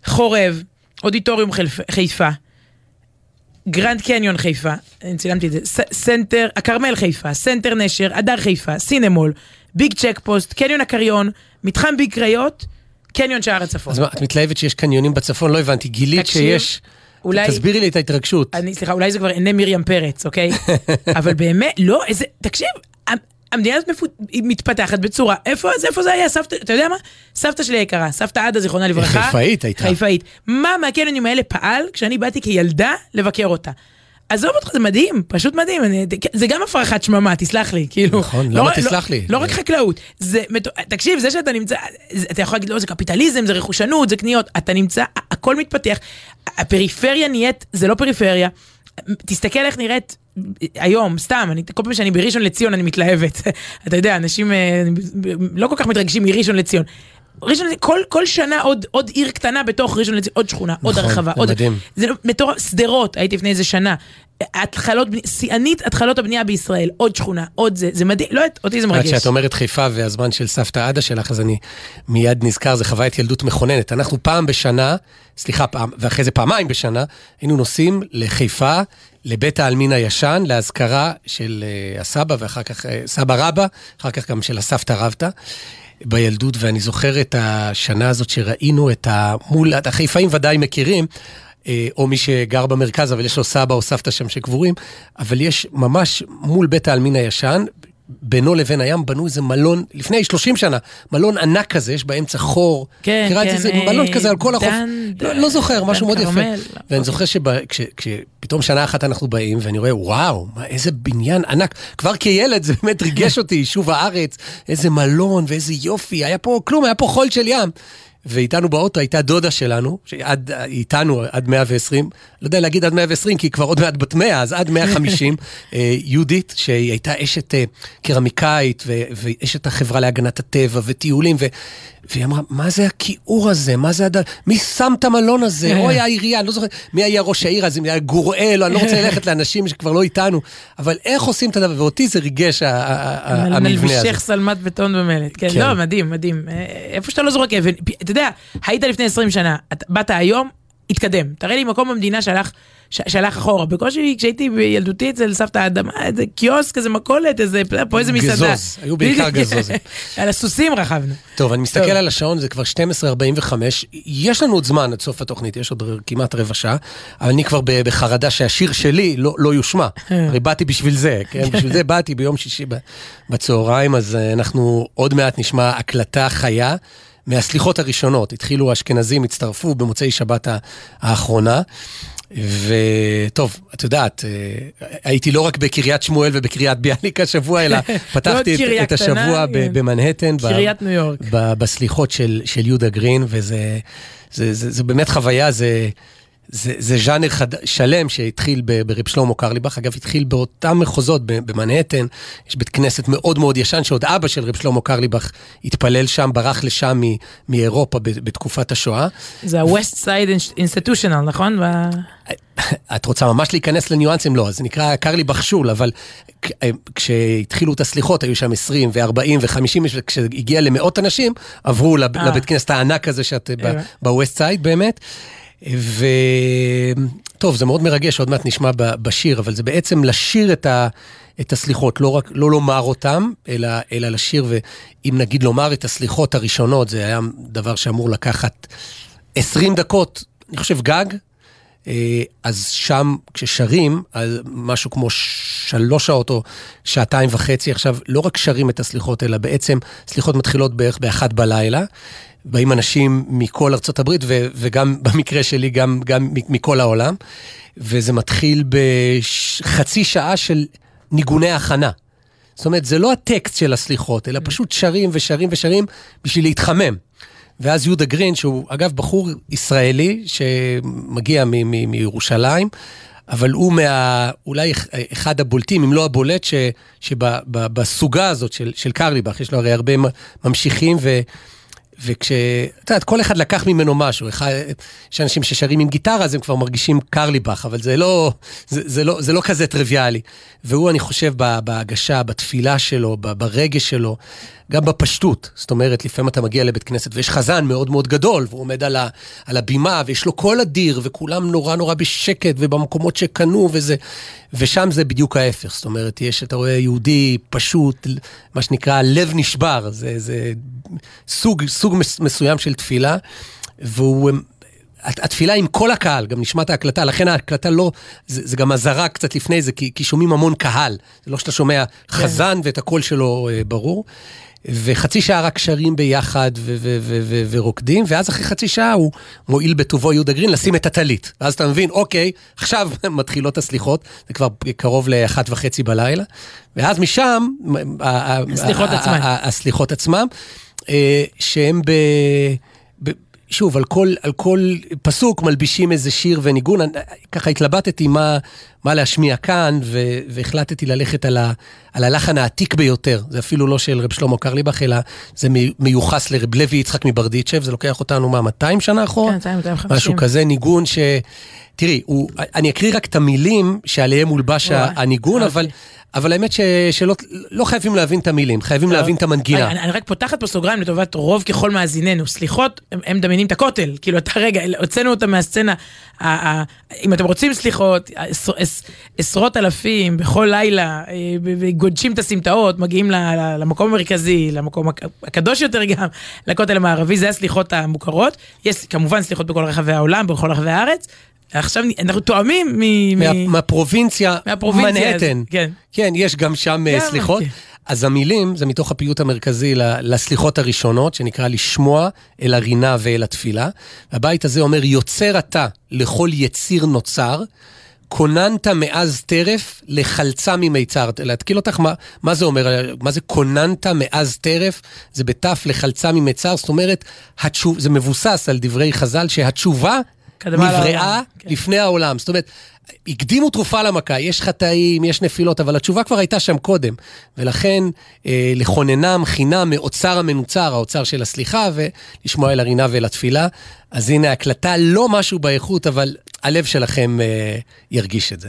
חורב, אודיטוריום חיפ- חיפה, גרנד קניון חיפה, אני צילמתי את זה, סנטר, הכרמל חיפה, סנטר נשר, הדר חיפה, סינמול, ביג צ'ק פוסט, קניון הקריון, מתחם ביג קריות, קניון שער הצפון. אז מה, את מתלהבת שיש קניונים בצפון? לא הבנתי, גילית תקשיב, שיש... אולי- תסבירי לי את ההתרגשות. אני, סליחה, אולי זה כבר עיני מרים פרץ, אוקיי? אבל באמת, לא, איזה, תקשיב, המ- המדינה הזאת מפות- מתפתחת בצורה, איפה זה, איפה זה היה? סבתא, אתה יודע מה? סבתא שלי היקרה, סבתא עדה, זיכרונה לברכה. חיפאית הייתה. חיפאית. מה מהקניונים האלה פעל כשאני באתי כילדה לבקר אותה? עזוב אותך, זה מדהים, פשוט מדהים, אני, זה גם הפרחת שממה, תסלח לי, כאילו. נכון, לא, למה לא- תסלח לי? לא רק חקלאות, זה, תקשיב, זה שאתה נמצא, זה- אתה יכול להגיד, לא, זה קפיטליזם, זה רכושנות, זה קניות, אתה נמצא, הכל מתפתח, הפריפריה נהיית, זה לא פריפריה. תסתכל איך נראית היום, סתם, אני, כל פעם שאני בראשון לציון אני מתלהבת. אתה יודע, אנשים אה, לא כל כך מתרגשים מראשון לציון. ראשון לציון, כל, כל שנה עוד, עוד עיר קטנה בתוך ראשון לציון, עוד שכונה, עוד נכון, הרחבה, זה עוד... מדהים. זה מטורף, שדרות, הייתי לפני איזה שנה. התחלות, שיאנית התחלות הבנייה בישראל, עוד שכונה, עוד זה, זה מדהים, לא אותי זה עד מרגש. שאת אומרת חיפה והזמן של סבתא עדה שלך, אז אני מיד נזכר, זה חוויית ילדות מכוננת. אנחנו פעם בשנה, סליחה, פעם, ואחרי זה פעמיים בשנה, היינו נוסעים לחיפה, לבית העלמין הישן, להזכרה של uh, הסבא ואחר כך, uh, סבא רבא, אחר כך גם של הסבתא רבתא. בילדות, ואני זוכר את השנה הזאת שראינו את ה... מול, את החיפאים ודאי מכירים, אה, או מי שגר במרכז, אבל יש לו סבא או סבתא שם שקבורים, אבל יש ממש מול בית העלמין הישן, בינו לבין הים בנו איזה מלון, לפני 30 שנה, מלון ענק כזה, יש באמצע חור. כן, כן, זה? זה אה, מלון כזה על כל החוף. דן- לא, לא זוכר, דן משהו מאוד יפה. כרמל, ואני. זוכר שפתאום שנה אחת אנחנו באים, ואני רואה, וואו, מה, איזה בניין ענק. כבר כילד זה באמת ריגש אותי, יישוב הארץ, איזה מלון ואיזה יופי, היה פה כלום, היה פה חול של ים. ואיתנו באוטו הייתה דודה שלנו, שעד, איתנו עד 120, לא יודע להגיד עד 120, כי היא כבר עוד מעט בת 100, אז עד 150, אה, יהודית, שהיא הייתה אשת אה, קרמיקאית, ואשת החברה להגנת הטבע, וטיולים, ו... והיא אמרה, מה זה הכיעור הזה? מה זה הד... מי שם את המלון הזה? אוי, העירייה, אני לא זוכר, מי היה ראש העיר אז, אם היה גוראל, אני לא רוצה ללכת לאנשים שכבר לא איתנו, אבל איך עושים את הדבר, ואותי זה ריגש המבנה הזה. מלבישך שלמת בטון ומלט. כן, כן. לא, מדהים, מדהים. אה, איפה שאתה לא זורק אבן, אתה יודע, היית לפני 20 שנה, באת היום, התקדם. תראה לי מקום במדינה שהלך... שהלך אחורה, בקושי כשהייתי בילדותי אצל סבתא האדמה, איזה קיוסק, איזה מכולת, איזה, פה איזה מסעדה. גזוז, היו בעיקר גזוזים. על הסוסים רכבנו. טוב, אני מסתכל. על השעון, זה כבר 12.45, יש לנו עוד זמן עד סוף התוכנית, יש עוד כמעט רבע שעה, אבל אני כבר בחרדה שהשיר שלי לא, לא יושמע. הרי באתי בשביל זה, כן? בשביל זה באתי ביום שישי בצהריים, אז אה, אנחנו עוד מעט נשמע הקלטה חיה. מהסליחות הראשונות, התחילו האשכנזים, הצטרפו במוצאי שבת האחרונה. וטוב, את יודעת, אה, הייתי לא רק בקריית שמואל ובקריית ביאליק השבוע, אלא פתחתי את, את השבוע כן. במנהטן, קריית ניו יורק, בסליחות של, של יהודה גרין, וזה זה, זה, זה באמת חוויה, זה... זה, זה ז'אנר חד... שלם שהתחיל ברב שלמה קרליבך, אגב, התחיל באותם מחוזות במנהטן, יש בית כנסת מאוד מאוד ישן, שעוד אבא של רב שלמה קרליבך התפלל שם, ברח לשם מ... מאירופה בתקופת השואה. זה ה-West Side Institutional, נכון? את רוצה ממש להיכנס לניואנסים? לא, זה נקרא קרליבך שול, אבל כשהתחילו את הסליחות, היו שם 20 ו-40 ו-50, וכשהגיע למאות אנשים, עברו לב... אה. לבית כנסת הענק הזה שאת ב-West Side באמת. וטוב, זה מאוד מרגש, עוד מעט נשמע בשיר, אבל זה בעצם לשיר את, ה... את הסליחות, לא רק, לא לומר אותם, אלא, אלא לשיר, ואם נגיד לומר את הסליחות הראשונות, זה היה דבר שאמור לקחת 20 דקות, אני חושב גג, אה, אז שם, כששרים, אז משהו כמו שלוש שעות או שעתיים וחצי, עכשיו, לא רק שרים את הסליחות, אלא בעצם סליחות מתחילות בערך באחת בלילה, באים אנשים מכל ארצות הברית, ו- וגם במקרה שלי, גם, גם מכל העולם. וזה מתחיל בחצי שעה של ניגוני הכנה. זאת אומרת, זה לא הטקסט של הסליחות, אלא פשוט שרים ושרים ושרים בשביל להתחמם. ואז יהודה גרין, שהוא אגב בחור ישראלי שמגיע מ- מ- מירושלים, אבל הוא מה... אולי אחד הבולטים, אם לא הבולט, שבסוגה הזאת של, של קרליבך, יש לו הרי הרבה ממשיכים, ו... וכש... את יודעת, כל אחד לקח ממנו משהו. יש אנשים ששרים עם גיטרה, אז הם כבר מרגישים קרליבך, אבל זה לא, זה, זה, לא, זה לא כזה טריוויאלי. והוא, אני חושב, בהגשה, בתפילה שלו, ברגש שלו, גם בפשטות. זאת אומרת, לפעמים אתה מגיע לבית כנסת ויש חזן מאוד מאוד גדול, והוא עומד על, ה, על הבימה, ויש לו קול אדיר, וכולם נורא נורא בשקט, ובמקומות שקנו, וזה... ושם זה בדיוק ההפך. זאת אומרת, יש, אתה רואה יהודי פשוט, מה שנקרא, לב נשבר. זה, זה סוג, סוג מסוים של תפילה, והוא... התפילה עם כל הקהל, גם נשמעת ההקלטה, לכן ההקלטה לא, זה, זה גם אזהרה קצת לפני זה, כי, כי שומעים המון קהל. זה לא שאתה שומע כן. חזן ואת הקול שלו אה, ברור. וחצי שעה רק שרים ביחד ורוקדים, ואז אחרי חצי שעה הוא מועיל בטובו יהודה גרין לשים את הטלית. ואז אתה מבין, אוקיי, עכשיו מתחילות הסליחות, זה כבר קרוב לאחת וחצי בלילה, ואז משם... הסליחות עצמן. הסליחות עצמם, שהם ב... שוב, על כל, על כל פסוק מלבישים איזה שיר וניגון. ככה התלבטתי מה, מה להשמיע כאן, ו, והחלטתי ללכת על, ה, על הלחן העתיק ביותר. זה אפילו לא של רב שלמה קרליבך, אלא זה מיוחס לרב לוי יצחק מברדיצ'ב, זה לוקח אותנו, מה, 200 שנה אחורה? כן, 200, 250. משהו כזה, ניגון ש... תראי, הוא, אני אקריא רק את המילים שעליהם מולבש הניגון, אבל... אבל האמת ש, שלא לא חייבים להבין את המילים, חייבים לא. להבין את המנגינה. אני, אני רק פותחת פה סוגריים לטובת רוב ככל מאזיננו. סליחות, הם, הם מדמיינים את הכותל. כאילו, אתה רגע, הוצאנו אותם מהסצנה. ה, ה, אם אתם רוצים סליחות, עשר, עשרות אלפים בכל לילה, אה, גודשים את הסמטאות, מגיעים למקום המרכזי, למקום הקדוש יותר גם, לכותל המערבי, זה הסליחות המוכרות. יש כמובן סליחות בכל רחבי העולם, בכל רחבי הארץ, עכשיו אנחנו תואמים מ... מה, מהפרובינציה, מהפרובינציה מנהטן. כן. כן, יש גם שם אה, גם, סליחות. כן. אז המילים זה מתוך הפיוט המרכזי לסליחות הראשונות, שנקרא לשמוע אל הרינה ואל התפילה. הבית הזה אומר, יוצר אתה לכל יציר נוצר, כוננת מאז טרף לחלצה ממיצר. להתקיל אותך, מה, מה זה אומר? מה זה כוננת מאז טרף? זה בתף לחלצה ממיצר, זאת אומרת, התשוב, זה מבוסס על דברי חז"ל שהתשובה נבראה כן. לפני העולם. זאת אומרת, הקדימו תרופה למכה, יש חטאים, יש נפילות, אבל התשובה כבר הייתה שם קודם. ולכן, אה, לכוננם חינם מאוצר המנוצר, האוצר של הסליחה, ולשמוע אל הרינה ואל התפילה. אז הנה, הקלטה לא משהו באיכות, אבל הלב שלכם אה, ירגיש את זה.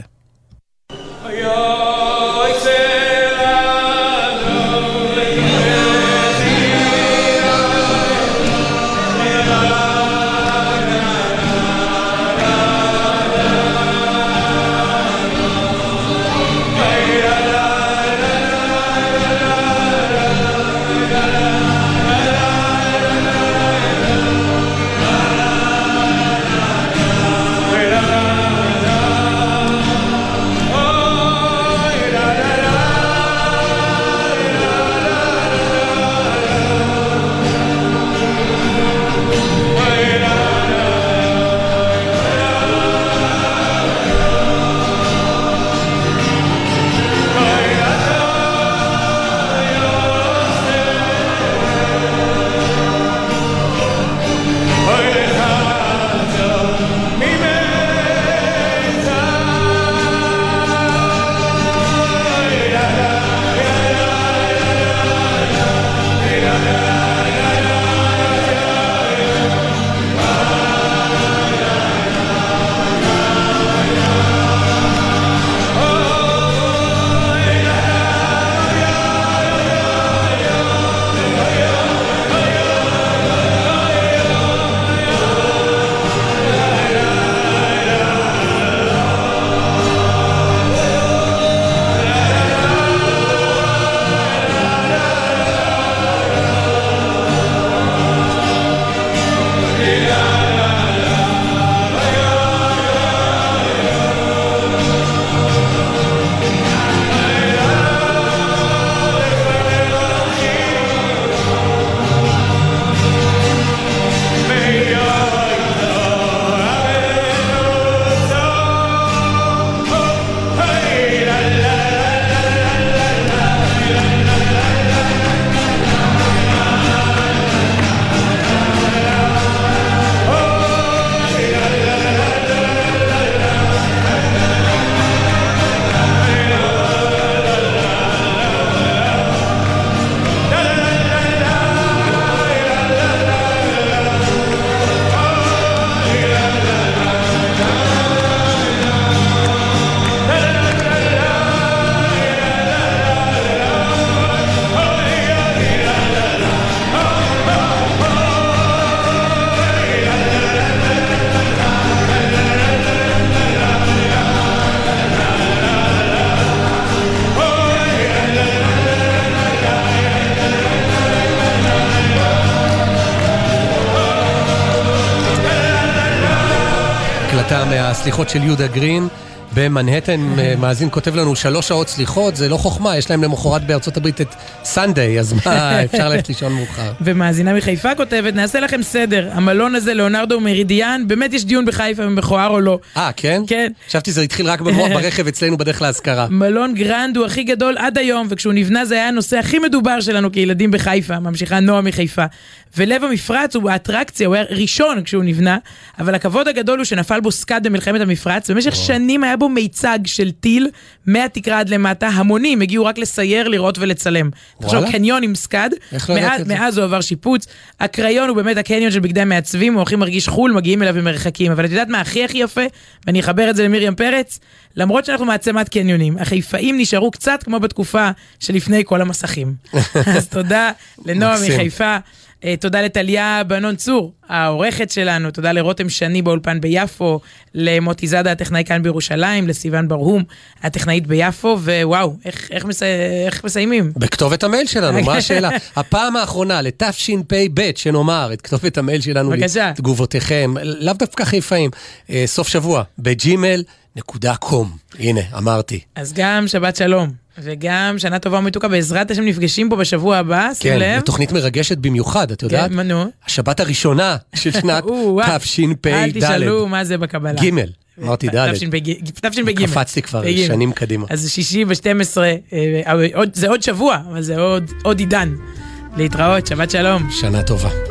מהסליחות של יהודה גרין. במנהטן אה, מאזין כותב לנו שלוש שעות סליחות, זה לא חוכמה, יש להם למחרת בארצות הברית את Sunday, אז מה, אפשר ללכת לישון מאוחר. ומאזינה מחיפה כותבת, נעשה לכם סדר, המלון הזה, ליאונרדו מרידיאן, באמת יש דיון בחיפה אם מכוער או לא. אה, כן? כן. חשבתי שזה התחיל רק ברכב אצלנו בדרך להשכרה. מלון גרנד הוא הכי גדול עד היום, וכשהוא נבנה זה היה הנושא הכי מדובר שלנו כילדים בחיפה, ממשיכה נועה מחיפה. ולב המפרץ הוא האטרקציה, הוא היה ראשון כשהוא נבנה, אבל הכבוד הגדול הוא שנפל בו סקאד במלחמת המפרץ, במשך שנים היה בו מיצג של טיל מהתקרה עד למטה, המונים הגיעו רק לסייר, לראות ולצלם. תחשוב, קניון עם סקאד, לא מאז, מאז הוא עבר שיפוץ, הקריון הוא באמת הקניון של בגדי מעצבים, הוא הכי מרגיש חו"ל, מגיעים אליו ממרחקים, אבל את יודעת מה הכי הכי יפה, ואני אחבר את זה למרים פרץ, למרות שאנחנו מעצמת קניונים, החיפאים נשארו קצת כמו בתקופה שלפני כל המסכים. אז תודה לנועה מחיפה. Uh, תודה לטליה בנון צור, העורכת שלנו, תודה לרותם שני באולפן ביפו, למוטי זאדה הטכנאי כאן בירושלים, לסיון ברהום הטכנאית ביפו, ווואו, איך, איך, מסי... איך מסיימים? בכתובת המייל שלנו, מה השאלה? הפעם האחרונה לתשפ"ב, שנאמר את כתובת המייל שלנו, בבקשה. תגובותיכם, לאו דווקא חיפאים, uh, סוף שבוע, בג'ימל. נקודה קום, הנה, אמרתי. אז גם שבת שלום. וגם שנה טובה ומתוקה, בעזרת השם נפגשים פה בשבוע הבא, שים כן, לב. כן, תוכנית מרגשת במיוחד, את יודעת? כן, מה נו? השבת הראשונה של שנת תשפ"ד. אל תשאלו מה זה בקבלה. ג', אמרתי ד'. תשפ"ג. קפצתי כבר שנים קדימה. אז שישי ב-12, זה עוד שבוע, אבל זה עוד עידן. להתראות, שבת שלום. שנה טובה.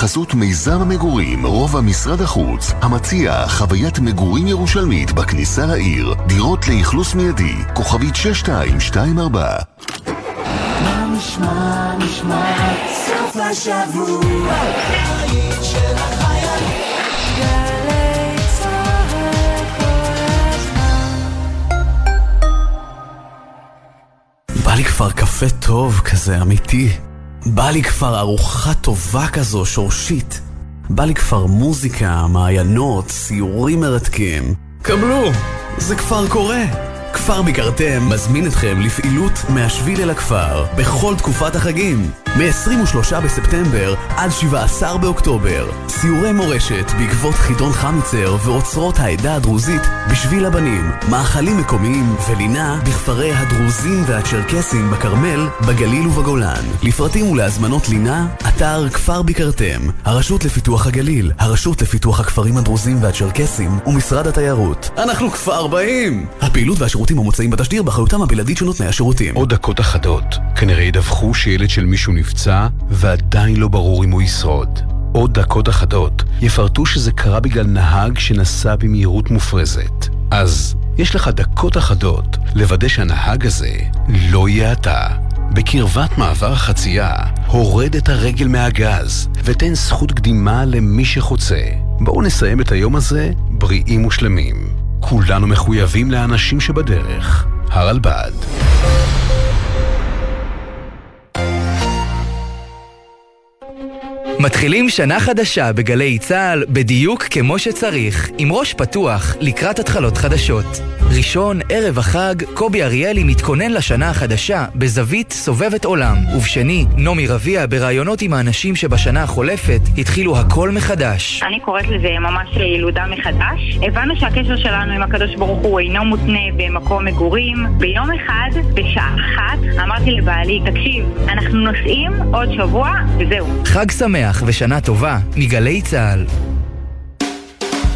בחסות מיזם המגורים, רובע משרד החוץ, המציע חוויית מגורים ירושלמית בכניסה לעיר, דירות לאכלוס מיידי, כוכבית 6224. מה נשמע, נשמע, סוף השבוע, של החיילים. בא לי כבר קפה טוב כזה, אמיתי. בא לי כבר ארוחה טובה כזו, שורשית. בא לי כבר מוזיקה, מעיינות, סיורים מרתקים. קבלו, זה כבר קורה. כפר ביקרתם מזמין אתכם לפעילות מהשביל אל הכפר בכל תקופת החגים. מ-23 בספטמבר עד 17 באוקטובר. סיורי מורשת בעקבות חידון חמיצר ואוצרות העדה הדרוזית בשביל הבנים. מאכלים מקומיים ולינה בכפרי הדרוזים והצ'רקסים בכרמל, בגליל ובגולן. לפרטים ולהזמנות לינה, אתר כפר ביקרתם הרשות לפיתוח הגליל, הרשות לפיתוח הכפרים הדרוזים והצ'רקסים ומשרד התיירות. אנחנו כפר באים! הפעילות והשירותים המוצעים בתשדיר באחריותם הבלעדית של נותני השירותים. עוד דקות אחדות, כנראה ידווחו שילד של מישהו נפצע, ועדיין לא ברור אם הוא ישרוד. עוד דקות אחדות יפרטו שזה קרה בגלל נהג שנסע במהירות מופרזת. אז יש לך דקות אחדות לוודא שהנהג הזה לא יהיה אתה. בקרבת מעבר החצייה, הורד את הרגל מהגז ותן זכות קדימה למי שחוצה. בואו נסיים את היום הזה בריאים ושלמים. כולנו מחויבים לאנשים שבדרך. הרלב"ד. מתחילים שנה חדשה בגלי צה"ל בדיוק כמו שצריך, עם ראש פתוח לקראת התחלות חדשות. ראשון, ערב החג, קובי אריאלי מתכונן לשנה החדשה בזווית סובבת עולם. ובשני, נעמי רביע בראיונות עם האנשים שבשנה החולפת התחילו הכל מחדש. אני קוראת לזה ממש ילודה מחדש. הבנו שהקשר שלנו עם הקדוש ברוך הוא אינו מותנה במקום מגורים. ביום אחד, בשעה אחת, אמרתי לבעלי, תקשיב, אנחנו נוסעים עוד שבוע, וזהו. חג שמח ושנה טובה מגלי צה"ל.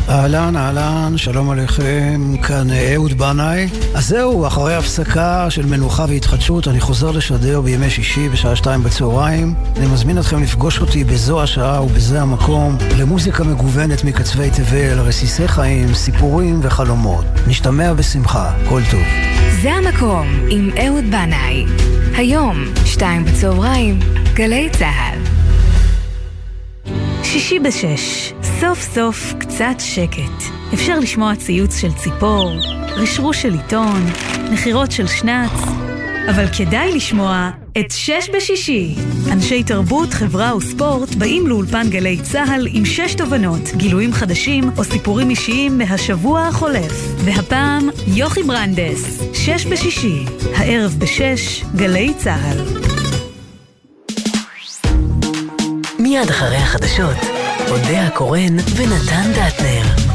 אהלן, אהלן, שלום עליכם, כאן אהוד בנאי. אז זהו, אחרי הפסקה של מנוחה והתחדשות, אני חוזר לשדר בימי שישי בשעה שתיים בצהריים. אני מזמין אתכם לפגוש אותי בזו השעה ובזה המקום, למוזיקה מגוונת מקצווי תבל, רסיסי חיים, סיפורים וחלומות. נשתמע בשמחה, כל טוב. זה המקום עם אהוד בנאי. היום, שתיים בצהריים, גלי צה"ל. שישי בשש, סוף סוף קצת שקט. אפשר לשמוע ציוץ של ציפור, רשרוש של עיתון, נחירות של שנץ, אבל כדאי לשמוע את שש בשישי. אנשי תרבות, חברה וספורט באים לאולפן גלי צה"ל עם שש תובנות, גילויים חדשים או סיפורים אישיים מהשבוע החולף. והפעם, יוכי ברנדס, שש בשישי, הערב בשש, גלי צה"ל. מיד אחרי החדשות, אודה הקורן ונתן דטנר.